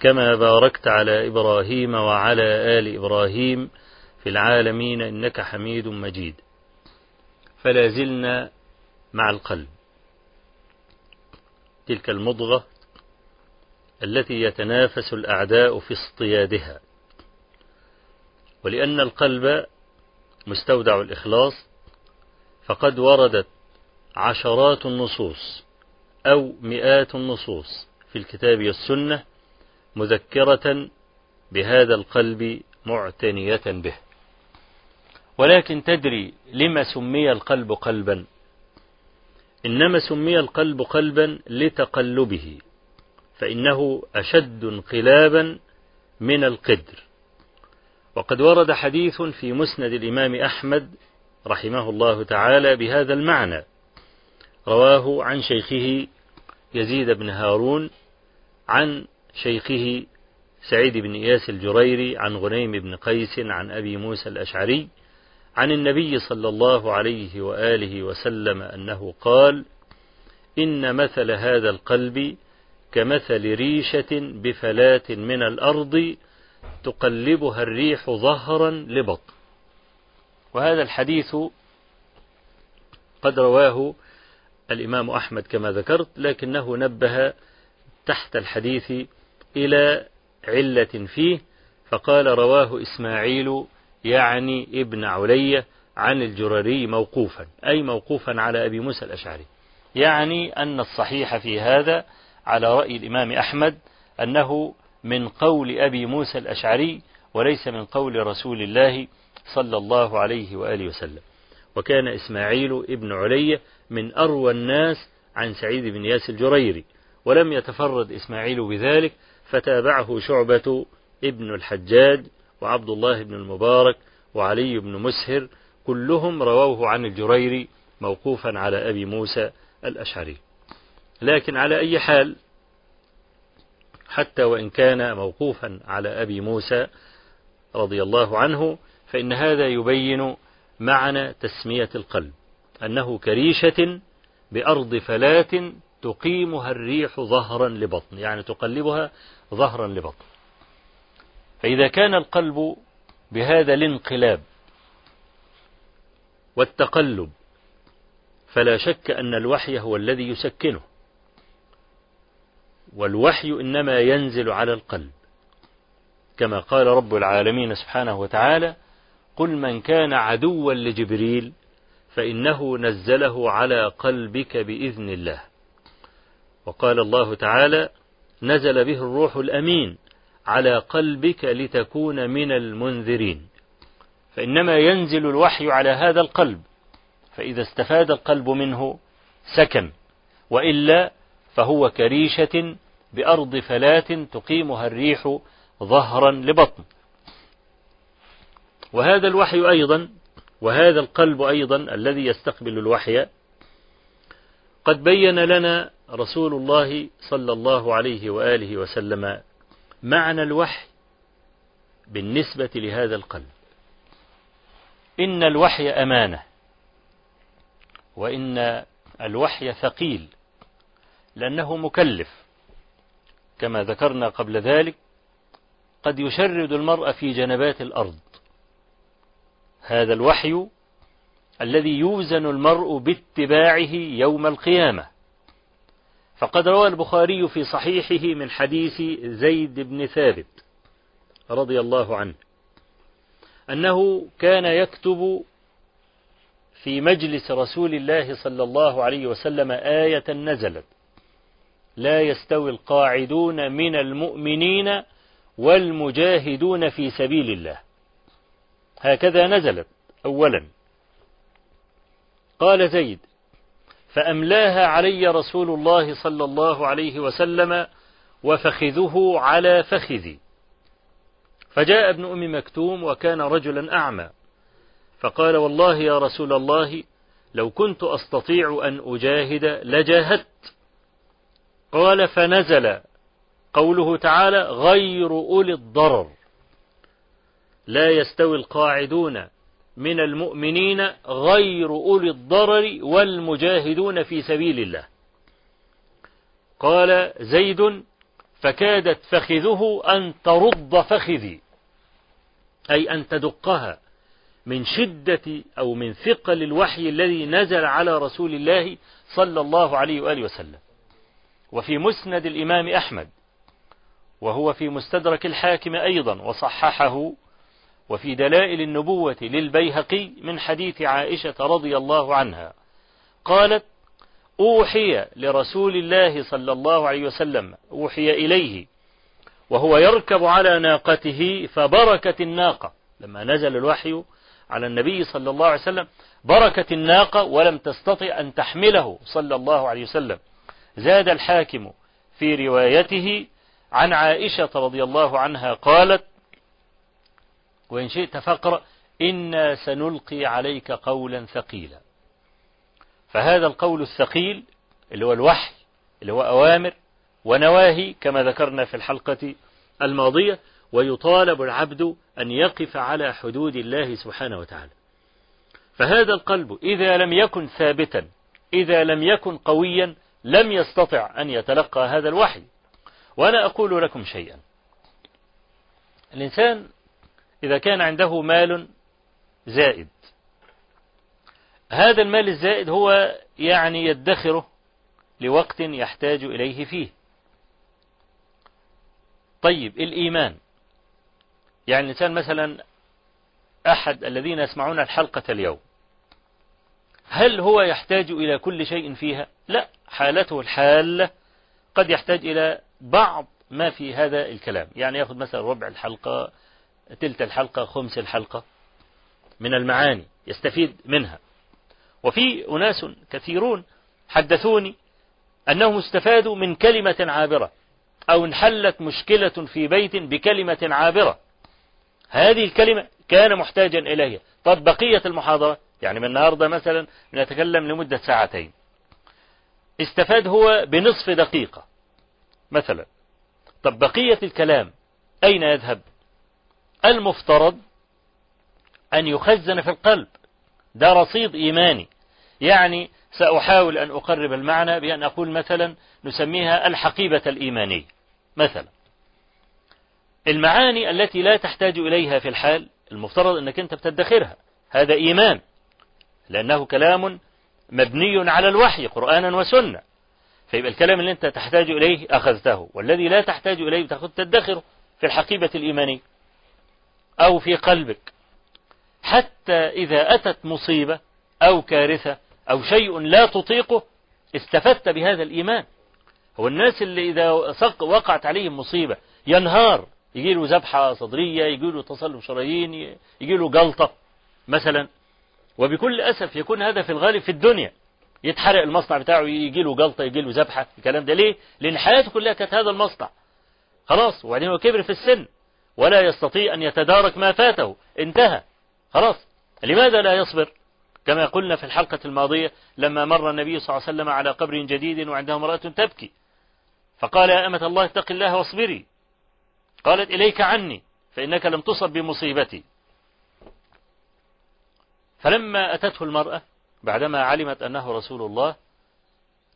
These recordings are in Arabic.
كما باركت على إبراهيم وعلى آل إبراهيم في العالمين إنك حميد مجيد. فلا زلنا مع القلب. تلك المضغة التي يتنافس الأعداء في اصطيادها. ولأن القلب مستودع الإخلاص فقد وردت عشرات النصوص أو مئات النصوص في الكتاب والسنة مذكرة بهذا القلب معتنية به. ولكن تدري لما سمي القلب قلبا؟ إنما سمي القلب قلبا لتقلبه فإنه أشد انقلابا من القدر. وقد ورد حديث في مسند الإمام أحمد رحمه الله تعالى بهذا المعنى. رواه عن شيخه يزيد بن هارون عن شيخه سعيد بن إياس الجريري عن غنيم بن قيس عن أبي موسى الأشعري عن النبي صلى الله عليه وآله وسلم أنه قال إن مثل هذا القلب كمثل ريشة بفلاة من الأرض تقلبها الريح ظهرا لبطن وهذا الحديث قد رواه الإمام أحمد كما ذكرت لكنه نبه تحت الحديث إلى علة فيه فقال رواه إسماعيل يعني ابن علية عن الجرري موقوفا أي موقوفا على أبي موسى الأشعري. يعني أن الصحيح في هذا على رأي الإمام أحمد أنه من قول أبي موسى الأشعري وليس من قول رسول الله صلى الله عليه وآله وسلم. وكان إسماعيل ابن علية من أروى الناس عن سعيد بن ياس الجريري ولم يتفرد إسماعيل بذلك فتابعه شعبة ابن الحجاج وعبد الله بن المبارك وعلي بن مسهر كلهم رووه عن الجريري موقوفا على أبي موسى الأشعري. لكن على أي حال حتى وإن كان موقوفا على أبي موسى رضي الله عنه فإن هذا يبين معنى تسمية القلب أنه كريشة بأرض فلاة تقيمها الريح ظهرا لبطن يعني تقلبها ظهرا لبطن. فإذا كان القلب بهذا الانقلاب والتقلب فلا شك أن الوحي هو الذي يسكنه. والوحي إنما ينزل على القلب. كما قال رب العالمين سبحانه وتعالى قل من كان عدوا لجبريل فإنه نزله على قلبك بإذن الله. وقال الله تعالى نزل به الروح الأمين على قلبك لتكون من المنذرين. فإنما ينزل الوحي على هذا القلب فإذا استفاد القلب منه سكن وإلا فهو كريشة بأرض فلاة تقيمها الريح ظهرا لبطن. وهذا الوحي أيضا وهذا القلب أيضا الذي يستقبل الوحي قد بين لنا رسول الله صلى الله عليه وآله وسلم معنى الوحي بالنسبة لهذا القلب. إن الوحي أمانة وإن الوحي ثقيل لأنه مكلف. كما ذكرنا قبل ذلك قد يشرد المرء في جنبات الأرض. هذا الوحي الذي يوزن المرء باتباعه يوم القيامة. فقد روى البخاري في صحيحه من حديث زيد بن ثابت رضي الله عنه أنه كان يكتب في مجلس رسول الله صلى الله عليه وسلم آية نزلت لا يستوي القاعدون من المؤمنين والمجاهدون في سبيل الله هكذا نزلت أولا. قال زيد فأملاها علي رسول الله صلى الله عليه وسلم وفخذه على فخذي. فجاء ابن أم مكتوم وكان رجلا أعمى. فقال والله يا رسول الله لو كنت أستطيع أن أجاهد لجاهدت. قال فنزل. قوله تعالى غير أولي الضرر. لا يستوي القاعدون. من المؤمنين غير أولي الضرر والمجاهدون في سبيل الله. قال زيد فكادت فخذه أن ترد فخذي أي أن تدقها من شدة أو من ثقل الوحي الذي نزل على رسول الله صلى الله عليه وآله وسلم. وفي مسند الإمام أحمد وهو في مستدرك الحاكم أيضا وصححه وفي دلائل النبوة للبيهقي من حديث عائشة رضي الله عنها. قالت أوحي لرسول الله صلى الله عليه وسلم أوحي إليه وهو يركب على ناقته فبركت الناقة. لما نزل الوحي على النبي صلى الله عليه وسلم بركت الناقة ولم تستطع أن تحمله صلى الله عليه وسلم. زاد الحاكم في روايته عن عائشة رضي الله عنها قالت وإن شئت فقرأ إنا سنلقي عليك قولا ثقيلا. فهذا القول الثقيل اللي هو الوحي اللي هو أوامر ونواهي كما ذكرنا في الحلقة الماضية ويطالب العبد أن يقف على حدود الله سبحانه وتعالى. فهذا القلب إذا لم يكن ثابتا إذا لم يكن قويا لم يستطع أن يتلقى هذا الوحي. وأنا أقول لكم شيئا. الإنسان إذا كان عنده مال زائد. هذا المال الزائد هو يعني يدخره لوقت يحتاج إليه فيه. طيب الإيمان. يعني الإنسان مثلا أحد الذين يسمعون الحلقة اليوم هل هو يحتاج إلى كل شيء فيها؟ لا حالته الحالة قد يحتاج إلى بعض ما في هذا الكلام. يعني يأخذ مثلا ربع الحلقة تلت الحلقة خمس الحلقة من المعاني يستفيد منها. وفي أناس كثيرون حدثوني أنهم استفادوا من كلمة عابرة أو انحلت مشكلة في بيت بكلمة عابرة. هذه الكلمة كان محتاجا إليها. طب بقية المحاضرة يعني من النهاردة مثلا نتكلم لمدة ساعتين. استفاد هو بنصف دقيقة مثلا. طب بقية الكلام أين يذهب؟ المفترض أن يخزن في القلب ده رصيد إيماني. يعني سأحاول أن أقرب المعنى بأن أقول مثلا نسميها الحقيبة الإيمانية. مثلا المعاني التي لا تحتاج إليها في الحال المفترض أنك أنت بتدخرها هذا إيمان لأنه كلام مبني على الوحي قرآنا وسنة. فيبقى الكلام اللي أنت تحتاج إليه أخذته والذي لا تحتاج إليه تأخذ تدخره في الحقيبة الإيمانية. أو في قلبك. حتى إذا أتت مصيبة أو كارثة أو شيء لا تطيقه استفدت بهذا الإيمان. هو الناس اللي إذا وقعت عليهم مصيبة ينهار يجي له ذبحة صدرية يجي له تصلب شرايين يجي له جلطة مثلا. وبكل أسف يكون هذا في الغالب في الدنيا. يتحرق المصنع بتاعه يجي له جلطة يجي له ذبحة الكلام ده. ليه؟ لأن حياته كلها كانت هذا المصنع. خلاص وبعدين هو كبر في السن. ولا يستطيع أن يتدارك ما فاته. انتهى. خلاص. لماذا لا يصبر؟ كما قلنا في الحلقة الماضية لما مر النبي صلى الله عليه وسلم على قبر جديد وعنده امرأة تبكي. فقال يا أمة الله اتق الله واصبري. قالت إليك عني فإنك لم تصب بمصيبتي. فلما أتته المرأة بعدما علمت أنه رسول الله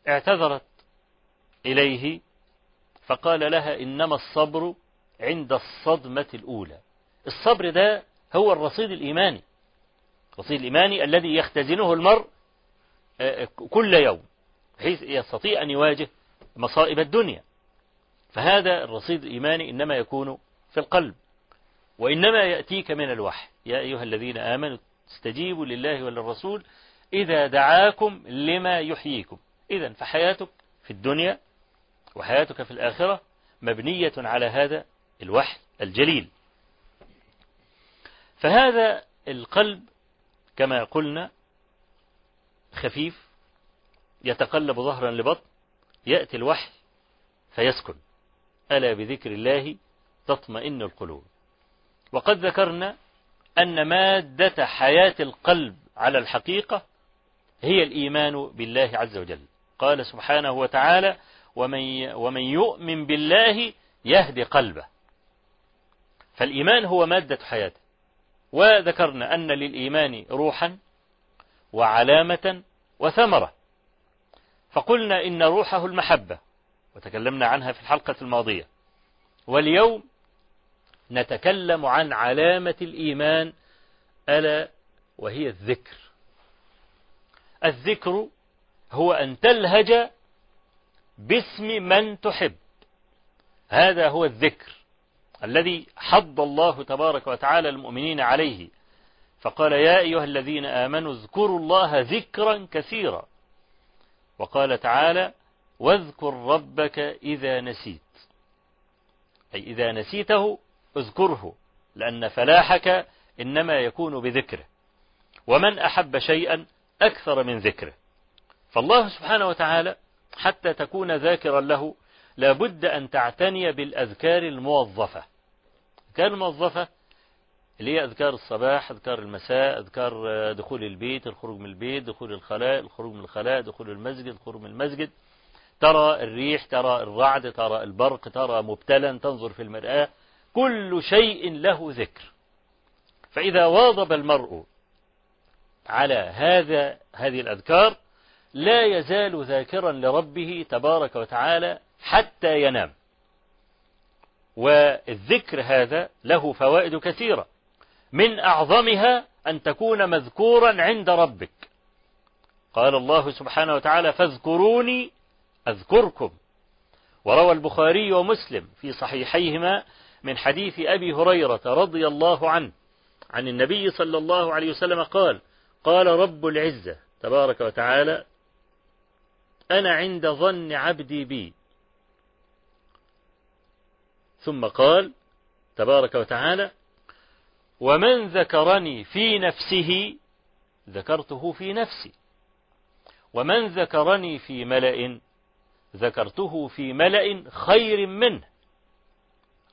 اعتذرت إليه فقال لها إنما الصبر عند الصدمة الأولى. الصبر ده هو الرصيد الإيماني. الرصيد الإيماني الذي يختزنه المرء كل يوم بحيث يستطيع أن يواجه مصائب الدنيا. فهذا الرصيد الإيماني إنما يكون في القلب وإنما يأتيك من الوحي. يا أيها الذين آمنوا استجيبوا لله وللرسول إذا دعاكم لما يحييكم. إذا فحياتك في الدنيا وحياتك في الآخرة مبنية على هذا الوحي الجليل. فهذا القلب كما قلنا خفيف يتقلب ظهرا لبطن يأتي الوحي فيسكن. ألا بذكر الله تطمئن القلوب. وقد ذكرنا أن مادة حياة القلب على الحقيقة هي الإيمان بالله عز وجل. قال سبحانه وتعالى ومن, ومن يؤمن بالله يهدي قلبه. فالإيمان هو مادة حياته وذكرنا أن للإيمان روحا وعلامة وثمرة. فقلنا إن روحه المحبة وتكلمنا عنها في الحلقة الماضية. واليوم نتكلم عن علامة الإيمان ألا وهي الذكر. الذكر هو أن تلهج باسم من تحب. هذا هو الذكر. الذي حض الله تبارك وتعالى المؤمنين عليه. فقال يا أيها الذين آمنوا اذكروا الله ذكرا كثيرا. وقال تعالى واذكر ربك إذا نسيت. أي إذا نسيته اذكره لأن فلاحك إنما يكون بذكره. ومن أحب شيئا أكثر من ذكره. فالله سبحانه وتعالى حتى تكون ذاكرا له لابد أن تعتني بالأذكار الموظفة. أذكار الموظفة اللي هي أذكار الصباح أذكار المساء أذكار دخول البيت الخروج من البيت دخول الخلاء الخروج من الخلاء دخول المسجد الخروج من المسجد. ترى الريح ترى الرعد ترى البرق ترى مبتلا تنظر في المرآة. كل شيء له ذكر. فإذا واظب المرء على هذا هذه الأذكار لا يزال ذاكرا لربه تبارك وتعالى حتى ينام. والذكر هذا له فوائد كثيرة. من أعظمها أن تكون مذكورا عند ربك. قال الله سبحانه وتعالى فاذكروني أذكركم وروى البخاري ومسلم في صحيحيهما من حديث أبي هريرة رضي الله عنه عن النبي صلى الله عليه وسلم قال قال رب العزة تبارك وتعالى أنا عند ظن عبدي بي ثم قال تبارك وتعالى ومن ذكرني في نفسه ذكرته في نفسي. ومن ذكرني في ملأ ذكرته في ملأ خير منه.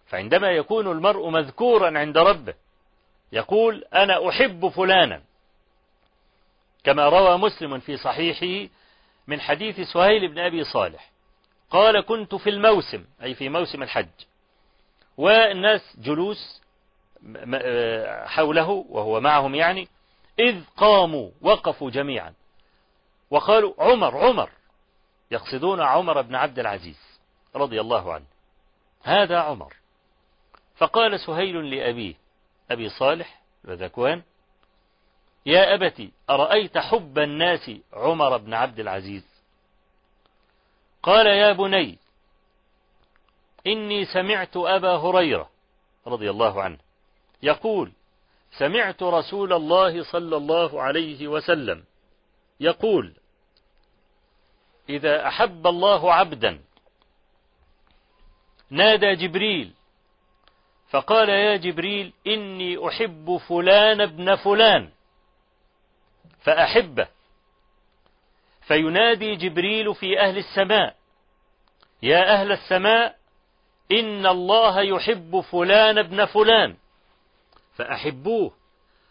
فعندما يكون المرء مذكورا عند ربه يقول أنا أحب فلانا. كما روى مسلم في صحيحه من حديث سهيل بن أبي صالح قال كنت في الموسم أي في موسم الحج. والناس جلوس حوله وهو معهم يعني إذ قاموا وقفوا جميعا وقالوا عمر عمر يقصدون عمر بن عبد العزيز رضي الله عنه هذا عمر. فقال سهيل لأبيه أبي صالح وذكوان يا أبت أرأيت حب الناس عمر بن عبد العزيز؟ قال يا بني إني سمعت أبا هريرة رضي الله عنه يقول سمعت رسول الله صلى الله عليه وسلم يقول إذا أحب الله عبدا نادى جبريل فقال يا جبريل إني أحب فلان ابن فلان فأحبه فينادي جبريل في أهل السماء يا أهل السماء إن الله يحب فلان ابن فلان. فأحبوه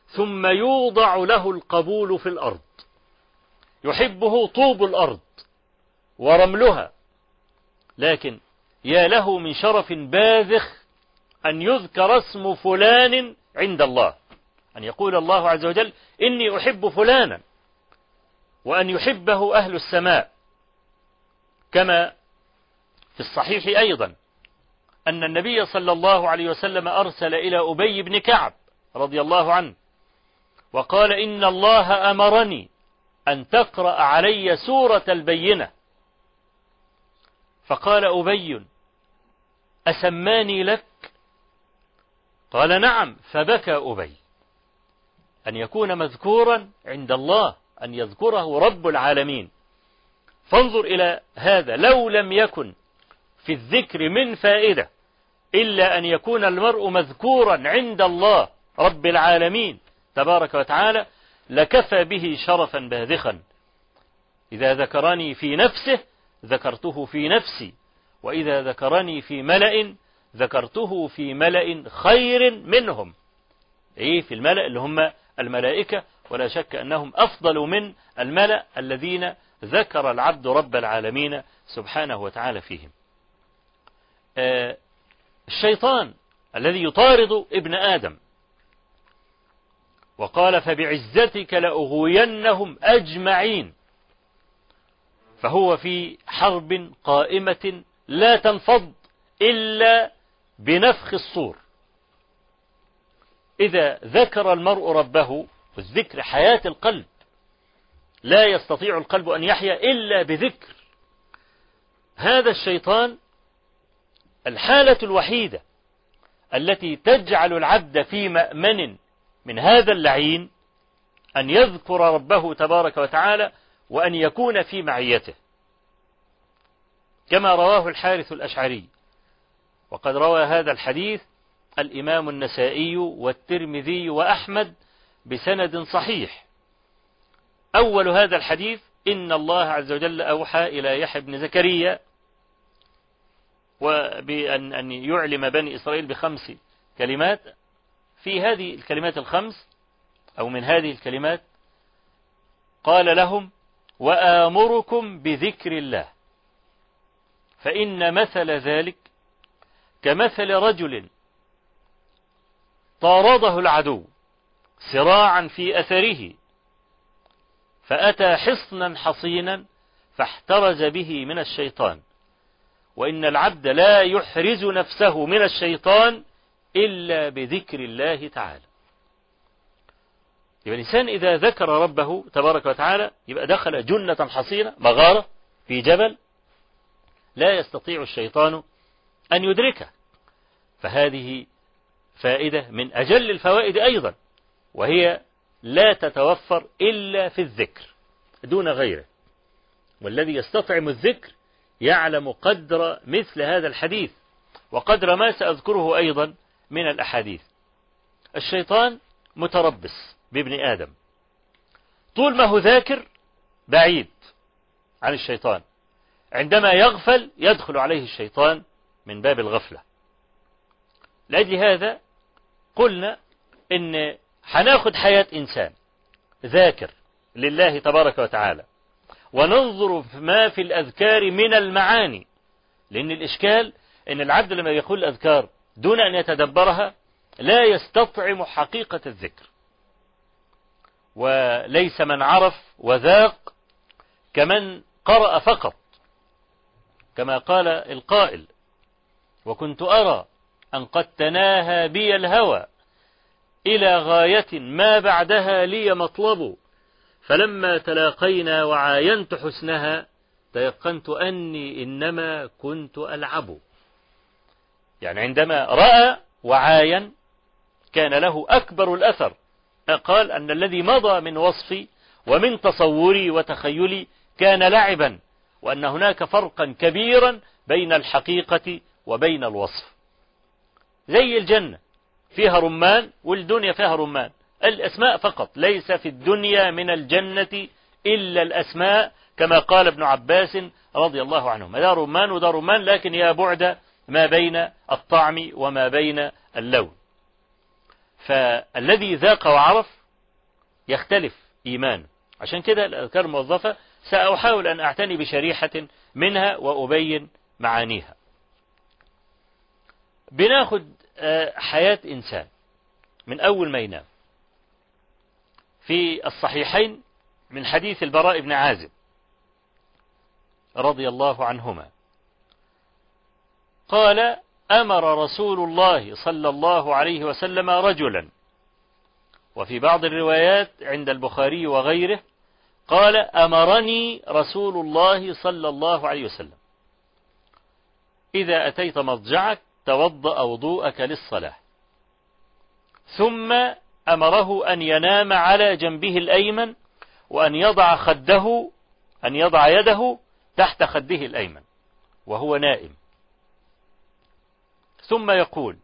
ثم يوضع له القبول في الأرض. يحبه طوب الأرض ورملها. لكن يا له من شرف باذخ أن يذكر اسم فلان عند الله. أن يقول الله عز وجل إني أحب فلانا. وأن يحبه أهل السماء كما في الصحيح أيضا. أن النبي صلى الله عليه وسلم أرسل إلى أبي بن كعب رضي الله عنه وقال إن الله أمرني أن تقرأ علي سورة البينة. فقال أبي أسماني لك؟ قال نعم فبكى أبي. أن يكون مذكورا عند الله أن يذكره رب العالمين. فانظر إلى هذا لو لم يكن في الذكر من فائدة. إلا أن يكون المرء مذكورا عند الله رب العالمين تبارك وتعالى لكفى به شرفا باذخا. إذا ذكرني في نفسه ذكرته في نفسي وإذا ذكرني في ملأ ذكرته في ملأ خير منهم. إيه في الملأ اللي هم الملائكة ولا شك أنهم أفضل من الملأ الذين ذكر العبد رب العالمين سبحانه وتعالى فيهم. آه الشيطان الذي يطارد ابن آدم. وقال فبعزتك لأغوينهم أجمعين. فهو في حرب قائمة لا تنفض إلا بنفخ الصور. إذا ذكر المرء ربه والذكر حياة القلب لا يستطيع القلب أن يحيا إلا بذكر. هذا الشيطان الحالة الوحيدة التي تجعل العبد في مأمن من هذا اللعين أن يذكر ربه تبارك وتعالى وأن يكون في معيته. كما رواه الحارث الأشعري وقد روى هذا الحديث الإمام النسائي والترمذي وأحمد بسند صحيح. أول هذا الحديث إن الله عز وجل أوحى إلى يحيى بن زكريا وبأن أن يعلم بني إسرائيل بخمس كلمات. في هذه الكلمات الخمس أو من هذه الكلمات قال لهم وآمركم بذكر الله. فإن مثل ذلك كمثل رجل طارده العدو سراعا في أثره فأتى حصنا حصينا فاحترز به من الشيطان. وإن العبد لا يحرز نفسه من الشيطان إلا بذكر الله تعالى. يبقى الإنسان إذا ذكر ربه تبارك وتعالى يبقى دخل جنة حصينة مغارة في جبل لا يستطيع الشيطان أن يدركه فهذه فائدة من أجل الفوائد أيضا وهي لا تتوفر إلا في الذكر دون غيره. والذي يستطعم الذكر يعلم قدر مثل هذا الحديث وقدر ما سأذكره أيضا من الأحاديث. الشيطان متربص بابن آدم. طول ما هو ذاكر بعيد عن الشيطان. عندما يغفل يدخل عليه الشيطان من باب الغفلة. لأجل هذا قلنا إن هناخد حياة إنسان ذاكر لله تبارك وتعالى. وننظر ما في الأذكار من المعاني. لأن الإشكال أن العبد لما يقول الأذكار دون أن يتدبرها لا يستطعم حقيقة الذكر. وليس من عرف وذاق كمن قرأ فقط. كما قال القائل وكنت أرى أن قد تناهى بي الهوى إلى غاية ما بعدها لي مطلب فلما تلاقينا وعاينت حسنها تيقنت أني إنما كنت ألعب. يعني عندما رأى وعاين كان له أكبر الأثر. قال أن الذي مضى من وصفي ومن تصوري وتخيلي كان لعبا وأن هناك فرقا كبيرا بين الحقيقة وبين الوصف. زي الجنة فيها رمان والدنيا فيها رمان. الأسماء فقط ليس في الدنيا من الجنة إلا الأسماء كما قال ابن عباس رضي الله عنهما ده رمان وده رمان لكن يا بعد ما بين الطعم وما بين اللون. فالذي ذاق وعرف يختلف إيمانه عشان كده الأذكار الموظفة سأحاول أن أعتني بشريحة منها وأبين معانيها. بناخد حياة إنسان. من أول ما ينام. في الصحيحين من حديث البراء بن عازب رضي الله عنهما. قال أمر رسول الله صلى الله عليه وسلم رجلا وفي بعض الروايات عند البخاري وغيره قال أمرني رسول الله صلى الله عليه وسلم. إذا أتيت مضجعك توضأ وضوءك للصلاة. ثم أمره أن ينام على جنبه الأيمن وأن يضع خده أن يضع يده تحت خده الأيمن وهو نائم. ثم يقول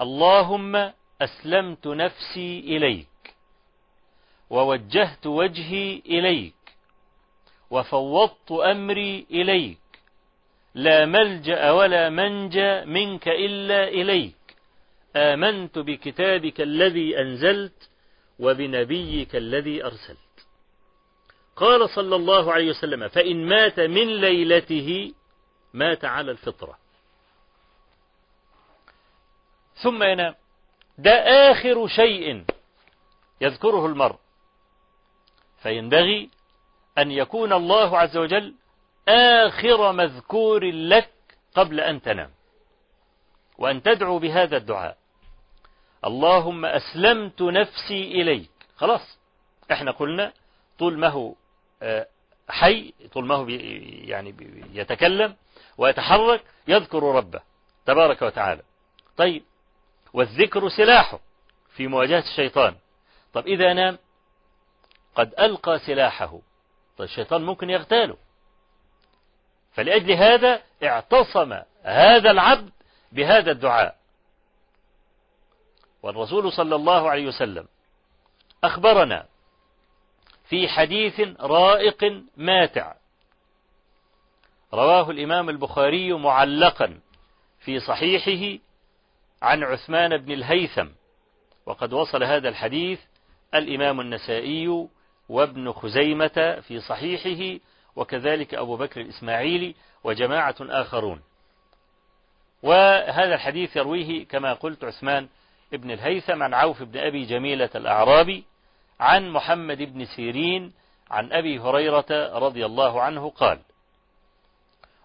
اللهم أسلمت نفسي إليك ووجهت وجهي إليك وفوضت أمري إليك لا ملجأ ولا منجى منك إلا إليك. آمنت بكتابك الذي أنزلت وبنبيك الذي أرسلت. قال صلى الله عليه وسلم فإن مات من ليلته مات على الفطرة. ثم ينام ده آخر شيء يذكره المرء. فينبغي أن يكون الله عز وجل آخر مذكور لك قبل أن تنام. وأن تدعو بهذا الدعاء. اللهم أسلمت نفسي إليك. خلاص. إحنا قلنا طول ما هو حي طول ما هو يعني يتكلم ويتحرك يذكر ربه تبارك وتعالى. طيب. والذكر سلاحه في مواجهة الشيطان. طب إذا نام قد ألقى سلاحه طيب الشيطان ممكن يغتاله. فلأجل هذا اعتصم هذا العبد بهذا الدعاء. والرسول صلى الله عليه وسلم أخبرنا في حديث رائق ماتع. رواه الإمام البخاري معلقا في صحيحه عن عثمان بن الهيثم. وقد وصل هذا الحديث الإمام النسائي وابن خزيمة في صحيحه وكذلك أبو بكر الإسماعيلي وجماعة آخرون. وهذا الحديث يرويه كما قلت عثمان ابن الهيثم عن عوف بن أبي جميلة الأعرابي عن محمد بن سيرين عن أبي هريرة رضي الله عنه قال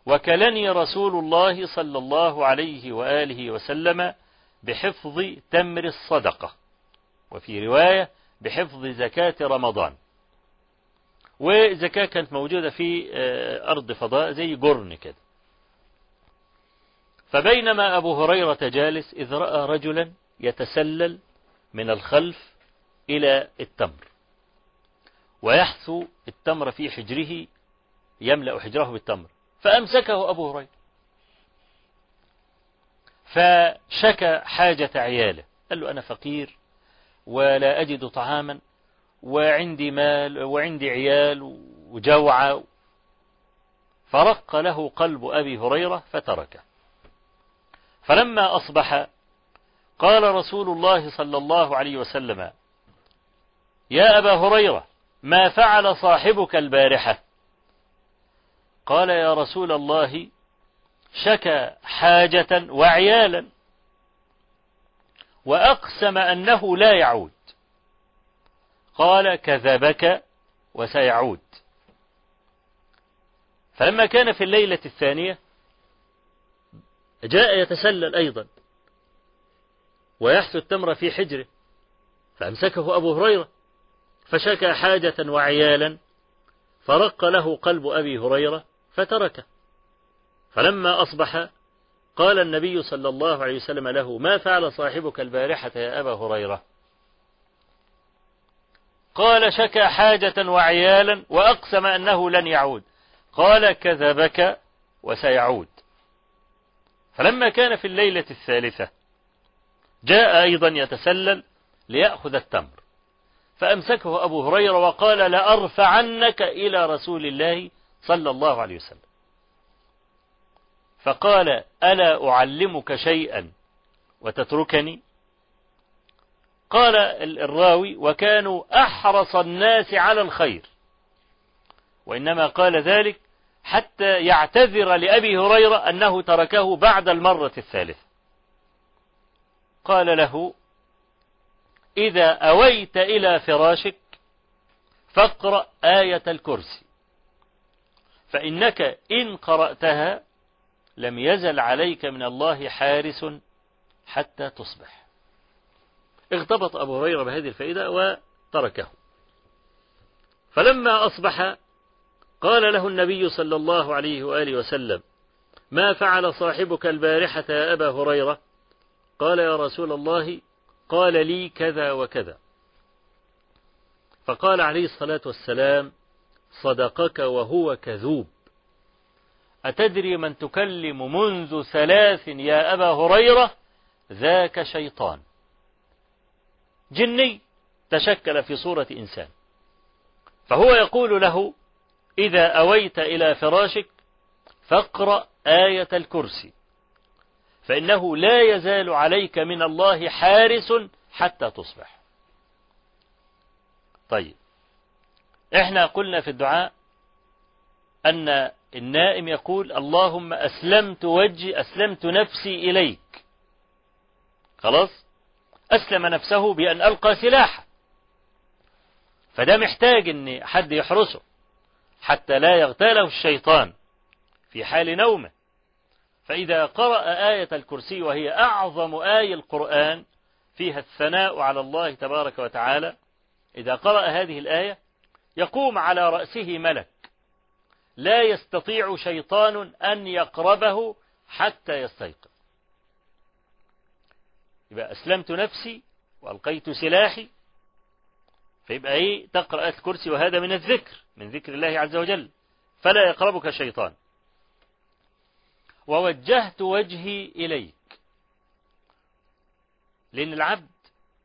وكلني رسول الله صلى الله عليه وآله وسلم بحفظ تمر الصدقة وفي رواية بحفظ زكاة رمضان. وزكاة كانت موجودة في أرض فضاء زي جرن كده. فبينما أبو هريرة جالس إذ رأى رجلا يتسلل من الخلف إلى التمر. ويحثو التمر في حجره يملأ حجره بالتمر. فأمسكه أبو هريرة. فشكى حاجة عياله. قال له أنا فقير ولا أجد طعاما وعندي مال وعندي عيال وجوعة. فرق له قلب أبي هريرة فتركه. فلما أصبح قال رسول الله صلى الله عليه وسلم يا أبا هريرة ما فعل صاحبك البارحة؟ قال يا رسول الله شكى حاجة وعيالا وأقسم أنه لا يعود. قال كذبك وسيعود. فلما كان في الليلة الثانية جاء يتسلل أيضا. ويحث التمر في حجره فأمسكه أبو هريرة فشكى حاجة وعيالا فرق له قلب أبي هريرة فتركه. فلما أصبح قال النبي صلى الله عليه وسلم له ما فعل صاحبك البارحة يا أبا هريرة؟ قال شكى حاجة وعيالا وأقسم أنه لن يعود. قال كذبك وسيعود. فلما كان في الليلة الثالثة جاء أيضا يتسلل ليأخذ التمر. فأمسكه أبو هريرة وقال لأرفعنك إلى رسول الله صلى الله عليه وسلم. فقال ألا أعلمك شيئا وتتركني؟ قال الراوي وكانوا أحرص الناس على الخير. وإنما قال ذلك حتى يعتذر لأبي هريرة أنه تركه بعد المرة الثالثة. قال له إذا أويت إلى فراشك فاقرأ آية الكرسي فإنك إن قرأتها لم يزل عليك من الله حارس حتى تصبح. اغتبط أبو هريرة بهذه الفائدة وتركه. فلما أصبح قال له النبي صلى الله عليه وآله وسلم ما فعل صاحبك البارحة يا أبا هريرة؟ قال يا رسول الله قال لي كذا وكذا. فقال عليه الصلاة والسلام صدقك وهو كذوب. أتدري من تكلم منذ ثلاث يا أبا هريرة؟ ذاك شيطان. جني تشكل في صورة إنسان. فهو يقول له إذا أويت إلى فراشك فاقرأ آية الكرسي. فإنه لا يزال عليك من الله حارس حتى تصبح. طيب. إحنا قلنا في الدعاء أن النائم يقول اللهم أسلمت وجهي أسلمت نفسي إليك. خلاص؟ أسلم نفسه بأن ألقى سلاحه. فده محتاج أن حد يحرسه حتى لا يغتاله الشيطان في حال نومه. فإذا قرأ آية الكرسي وهي أعظم آية القرآن فيها الثناء على الله تبارك وتعالى إذا قرأ هذه الآية يقوم على رأسه ملك لا يستطيع شيطان أن يقربه حتى يستيقظ. يبقى أسلمت نفسي وألقيت سلاحي فيبقى إيه؟ تقرأ آية الكرسي وهذا من الذكر من ذكر الله عز وجل فلا يقربك شيطان. ووجهت وجهي إليك. لأن العبد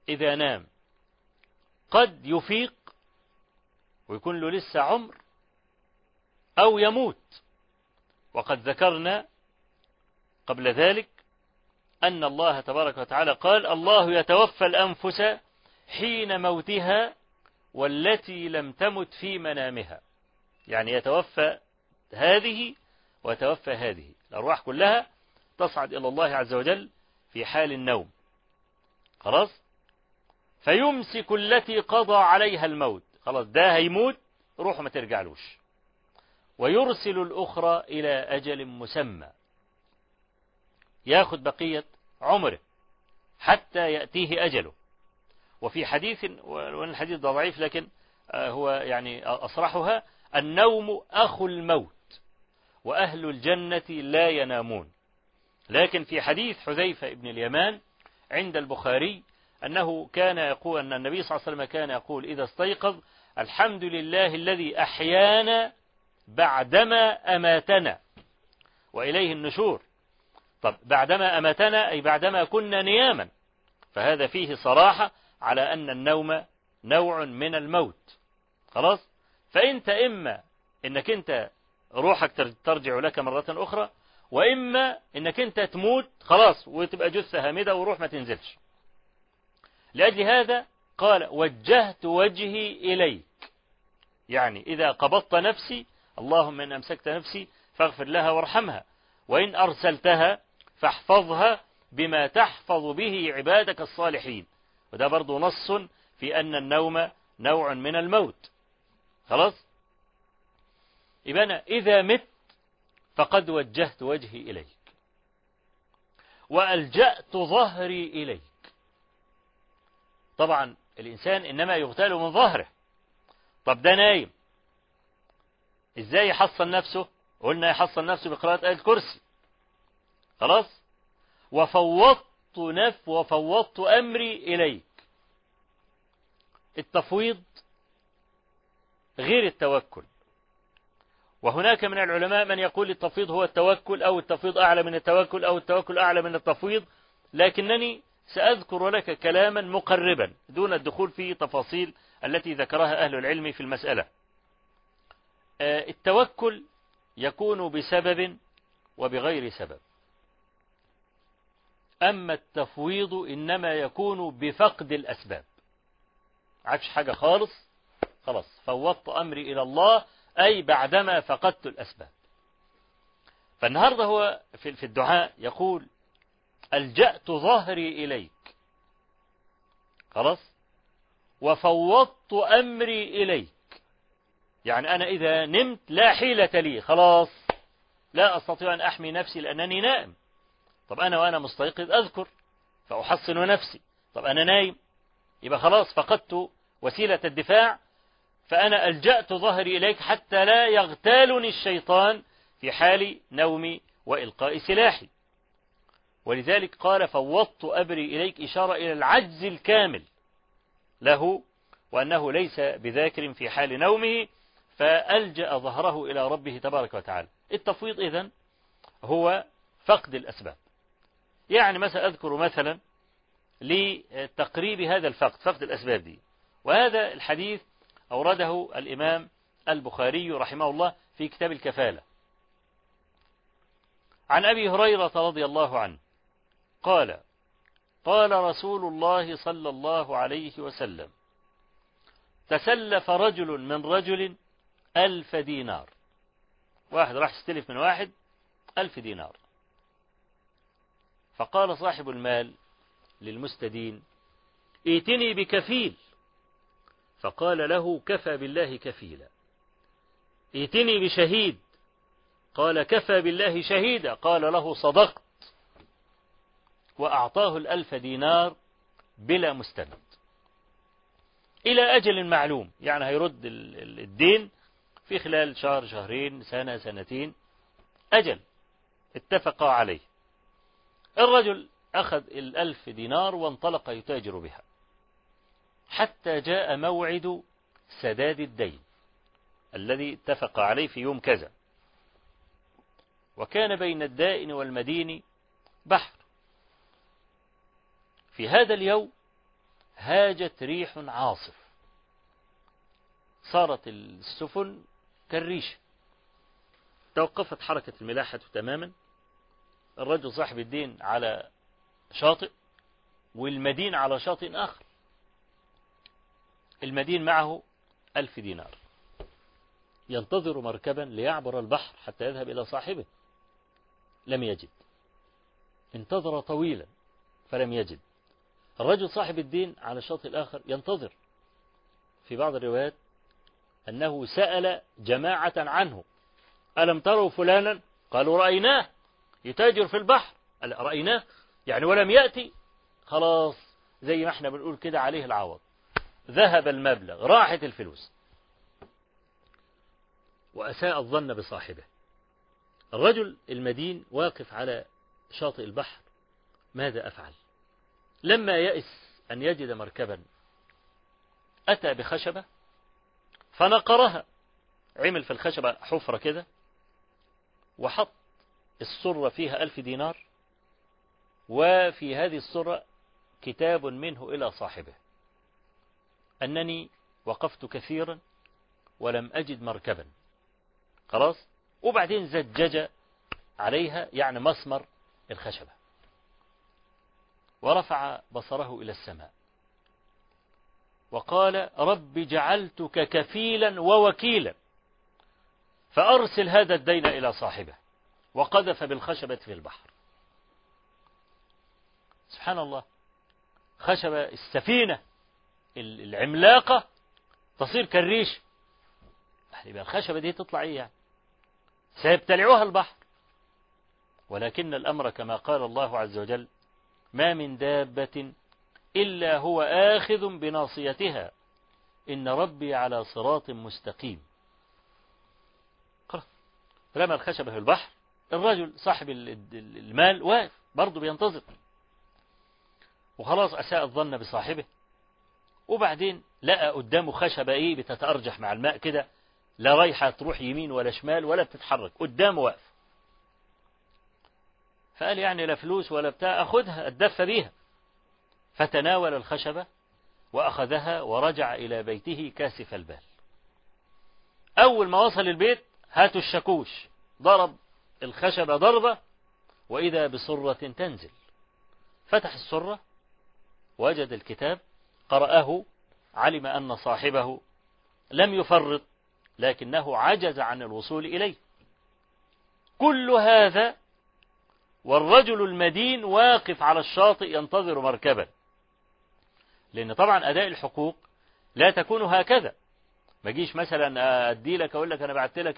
إذا نام قد يفيق ويكون له لسه عمر أو يموت. وقد ذكرنا قبل ذلك أن الله تبارك وتعالى قال الله يتوفى الأنفس حين موتها والتي لم تمت في منامها يعني يتوفى هذه ويتوفى هذه. الأرواح كلها تصعد إلى الله عز وجل في حال النوم. خلاص؟ فيمسك التي قضى عليها الموت. خلاص ده هيموت روح ما ترجعلوش. ويرسل الأخرى إلى أجل مسمى. ياخد بقية عمره حتى يأتيه أجله. وفي حديث وأن الحديث ده ضعيف لكن هو يعني أصرحها النوم أخو الموت. وأهل الجنة لا ينامون. لكن في حديث حذيفة ابن اليمان عند البخاري أنه كان يقول أن النبي صلى الله عليه وسلم كان يقول إذا استيقظ الحمد لله الذي أحيانا بعدما أماتنا وإليه النشور. طب بعدما أماتنا أي بعدما كنا نياما. فهذا فيه صراحة على أن النوم نوع من الموت. خلاص؟ فأنت إما أنك أنت روحك ترجع لك مرة أخرى وإما أنك أنت تموت خلاص وتبقى جثة هامدة وروح ما تنزلش. لأجل هذا قال وجهت وجهي إليك. يعني إذا قبضت نفسي اللهم إن أمسكت نفسي فاغفر لها وارحمها وإن أرسلتها فاحفظها بما تحفظ به عبادك الصالحين. وده برضو نص في أن النوم نوع من الموت. خلاص؟ يبقى أنا إذا مت فقد وجهت وجهي إليك. وألجأت ظهري إليك. طبعا الإنسان إنما يغتال من ظهره. طب ده نايم. إزاي يحصن نفسه؟ قلنا يحصن نفسه بقراءة آية الكرسي. خلاص؟ وفوضت نف وفوضت أمري إليك. التفويض غير التوكل. وهناك من العلماء من يقول التفويض هو التوكل أو التفويض أعلى من التوكل أو التوكل أعلى من التفويض. لكنني سأذكر لك كلاما مقربا دون الدخول في تفاصيل التي ذكرها أهل العلم في المسألة. التوكل يكون بسبب وبغير سبب. أما التفويض إنما يكون بفقد الأسباب. عكش حاجة خالص؟ خلاص فوضت أمري إلى الله أي بعدما فقدت الأسباب. فالنهاردة هو في الدعاء يقول ألجأت ظهري إليك. خلاص؟ وفوضت أمري إليك. يعني أنا إذا نمت لا حيلة لي خلاص. لا أستطيع أن أحمي نفسي لأنني نائم. طب أنا وأنا مستيقظ أذكر فأحصن نفسي. طب أنا نايم. يبقى خلاص فقدت وسيلة الدفاع. فأنا ألجأت ظهري إليك حتى لا يغتالني الشيطان في حال نومي وإلقاء سلاحي. ولذلك قال فوضت أبري إليك إشارة إلى العجز الكامل له وأنه ليس بذاكر في حال نومه فألجأ ظهره إلى ربه تبارك وتعالى. التفويض إذن هو فقد الأسباب. يعني مثلا أذكر مثلا لتقريب هذا الفقد فقد الأسباب دي. وهذا الحديث أورده الإمام البخاري رحمه الله في كتاب الكفالة. عن أبي هريرة رضي الله عنه قال قال رسول الله صلى الله عليه وسلم تسلف رجل من رجل ألف دينار. واحد راح يستلف من واحد ألف دينار. فقال صاحب المال للمستدين ائتني بكفيل فقال له كفى بالله كفيلا. ائتني بشهيد. قال كفى بالله شهيدا. قال له صدقت. وأعطاه الألف دينار بلا مستند. إلى أجل معلوم. يعني هيرد الدين في خلال شهر شهرين سنة سنتين. أجل. اتفقا عليه. الرجل أخذ الألف دينار وانطلق يتاجر بها. حتى جاء موعد سداد الدين الذي اتفق عليه في يوم كذا. وكان بين الدائن والمدين بحر. في هذا اليوم هاجت ريح عاصف. صارت السفن كالريش توقفت حركة الملاحة تماما. الرجل صاحب الدين على شاطئ والمدين على شاطئ آخر. المدين معه ألف دينار. ينتظر مركبا ليعبر البحر حتى يذهب إلى صاحبه. لم يجد. انتظر طويلا فلم يجد. الرجل صاحب الدين على الشاطئ الآخر ينتظر. في بعض الروايات أنه سأل جماعة عنه ألم تروا فلانا؟ قالوا رأيناه يتاجر في البحر. رأيناه؟ يعني ولم يأتي؟ خلاص زي ما إحنا بنقول كده عليه العوض. ذهب المبلغ راحت الفلوس. وأساء الظن بصاحبه. الرجل المدين واقف على شاطئ البحر ماذا أفعل؟ لما يئس أن يجد مركبا أتى بخشبة؟ فنقرها. عمل في الخشبة حفرة كده وحط السرة فيها ألف دينار وفي هذه السرة كتاب منه إلى صاحبه. أنني وقفت كثيرا ولم أجد مركبا. خلاص؟ وبعدين زجج عليها يعني مسمر الخشبة. ورفع بصره إلى السماء. وقال رب جعلتك كفيلا ووكيلا. فأرسل هذا الدين إلى صاحبه وقذف بالخشبة في البحر. سبحان الله خشبة السفينة العملاقة تصير كالريش. يبقى الخشبة دي تطلع إيه يعني؟ سيبتلعها البحر. ولكن الأمر كما قال الله عز وجل ما من دابة إلا هو آخذ بناصيتها. إن ربي على صراط مستقيم. رمى الخشبة في البحر. الرجل صاحب المال واقف برضه بينتظر. وخلاص أساء الظن بصاحبه. وبعدين لقى قدامه خشبة إيه؟ بتتأرجح مع الماء كده لا رايحة تروح يمين ولا شمال ولا بتتحرك قدامه واقف. فقال يعني لا فلوس ولا بتاع أخذها أتدفى بيها. فتناول الخشبة وأخذها ورجع إلى بيته كاسف البال. أول ما وصل البيت هاتوا الشكوش ضرب الخشبة ضربة وإذا بصرة تنزل. فتح السرة وجد الكتاب قرأه علم أن صاحبه لم يفرط لكنه عجز عن الوصول إليه. كل هذا والرجل المدين واقف على الشاطئ ينتظر مركبا. لأن طبعا أداء الحقوق لا تكون هكذا. ما جيش مثلا أدي لك أقول لك أنا بعت لك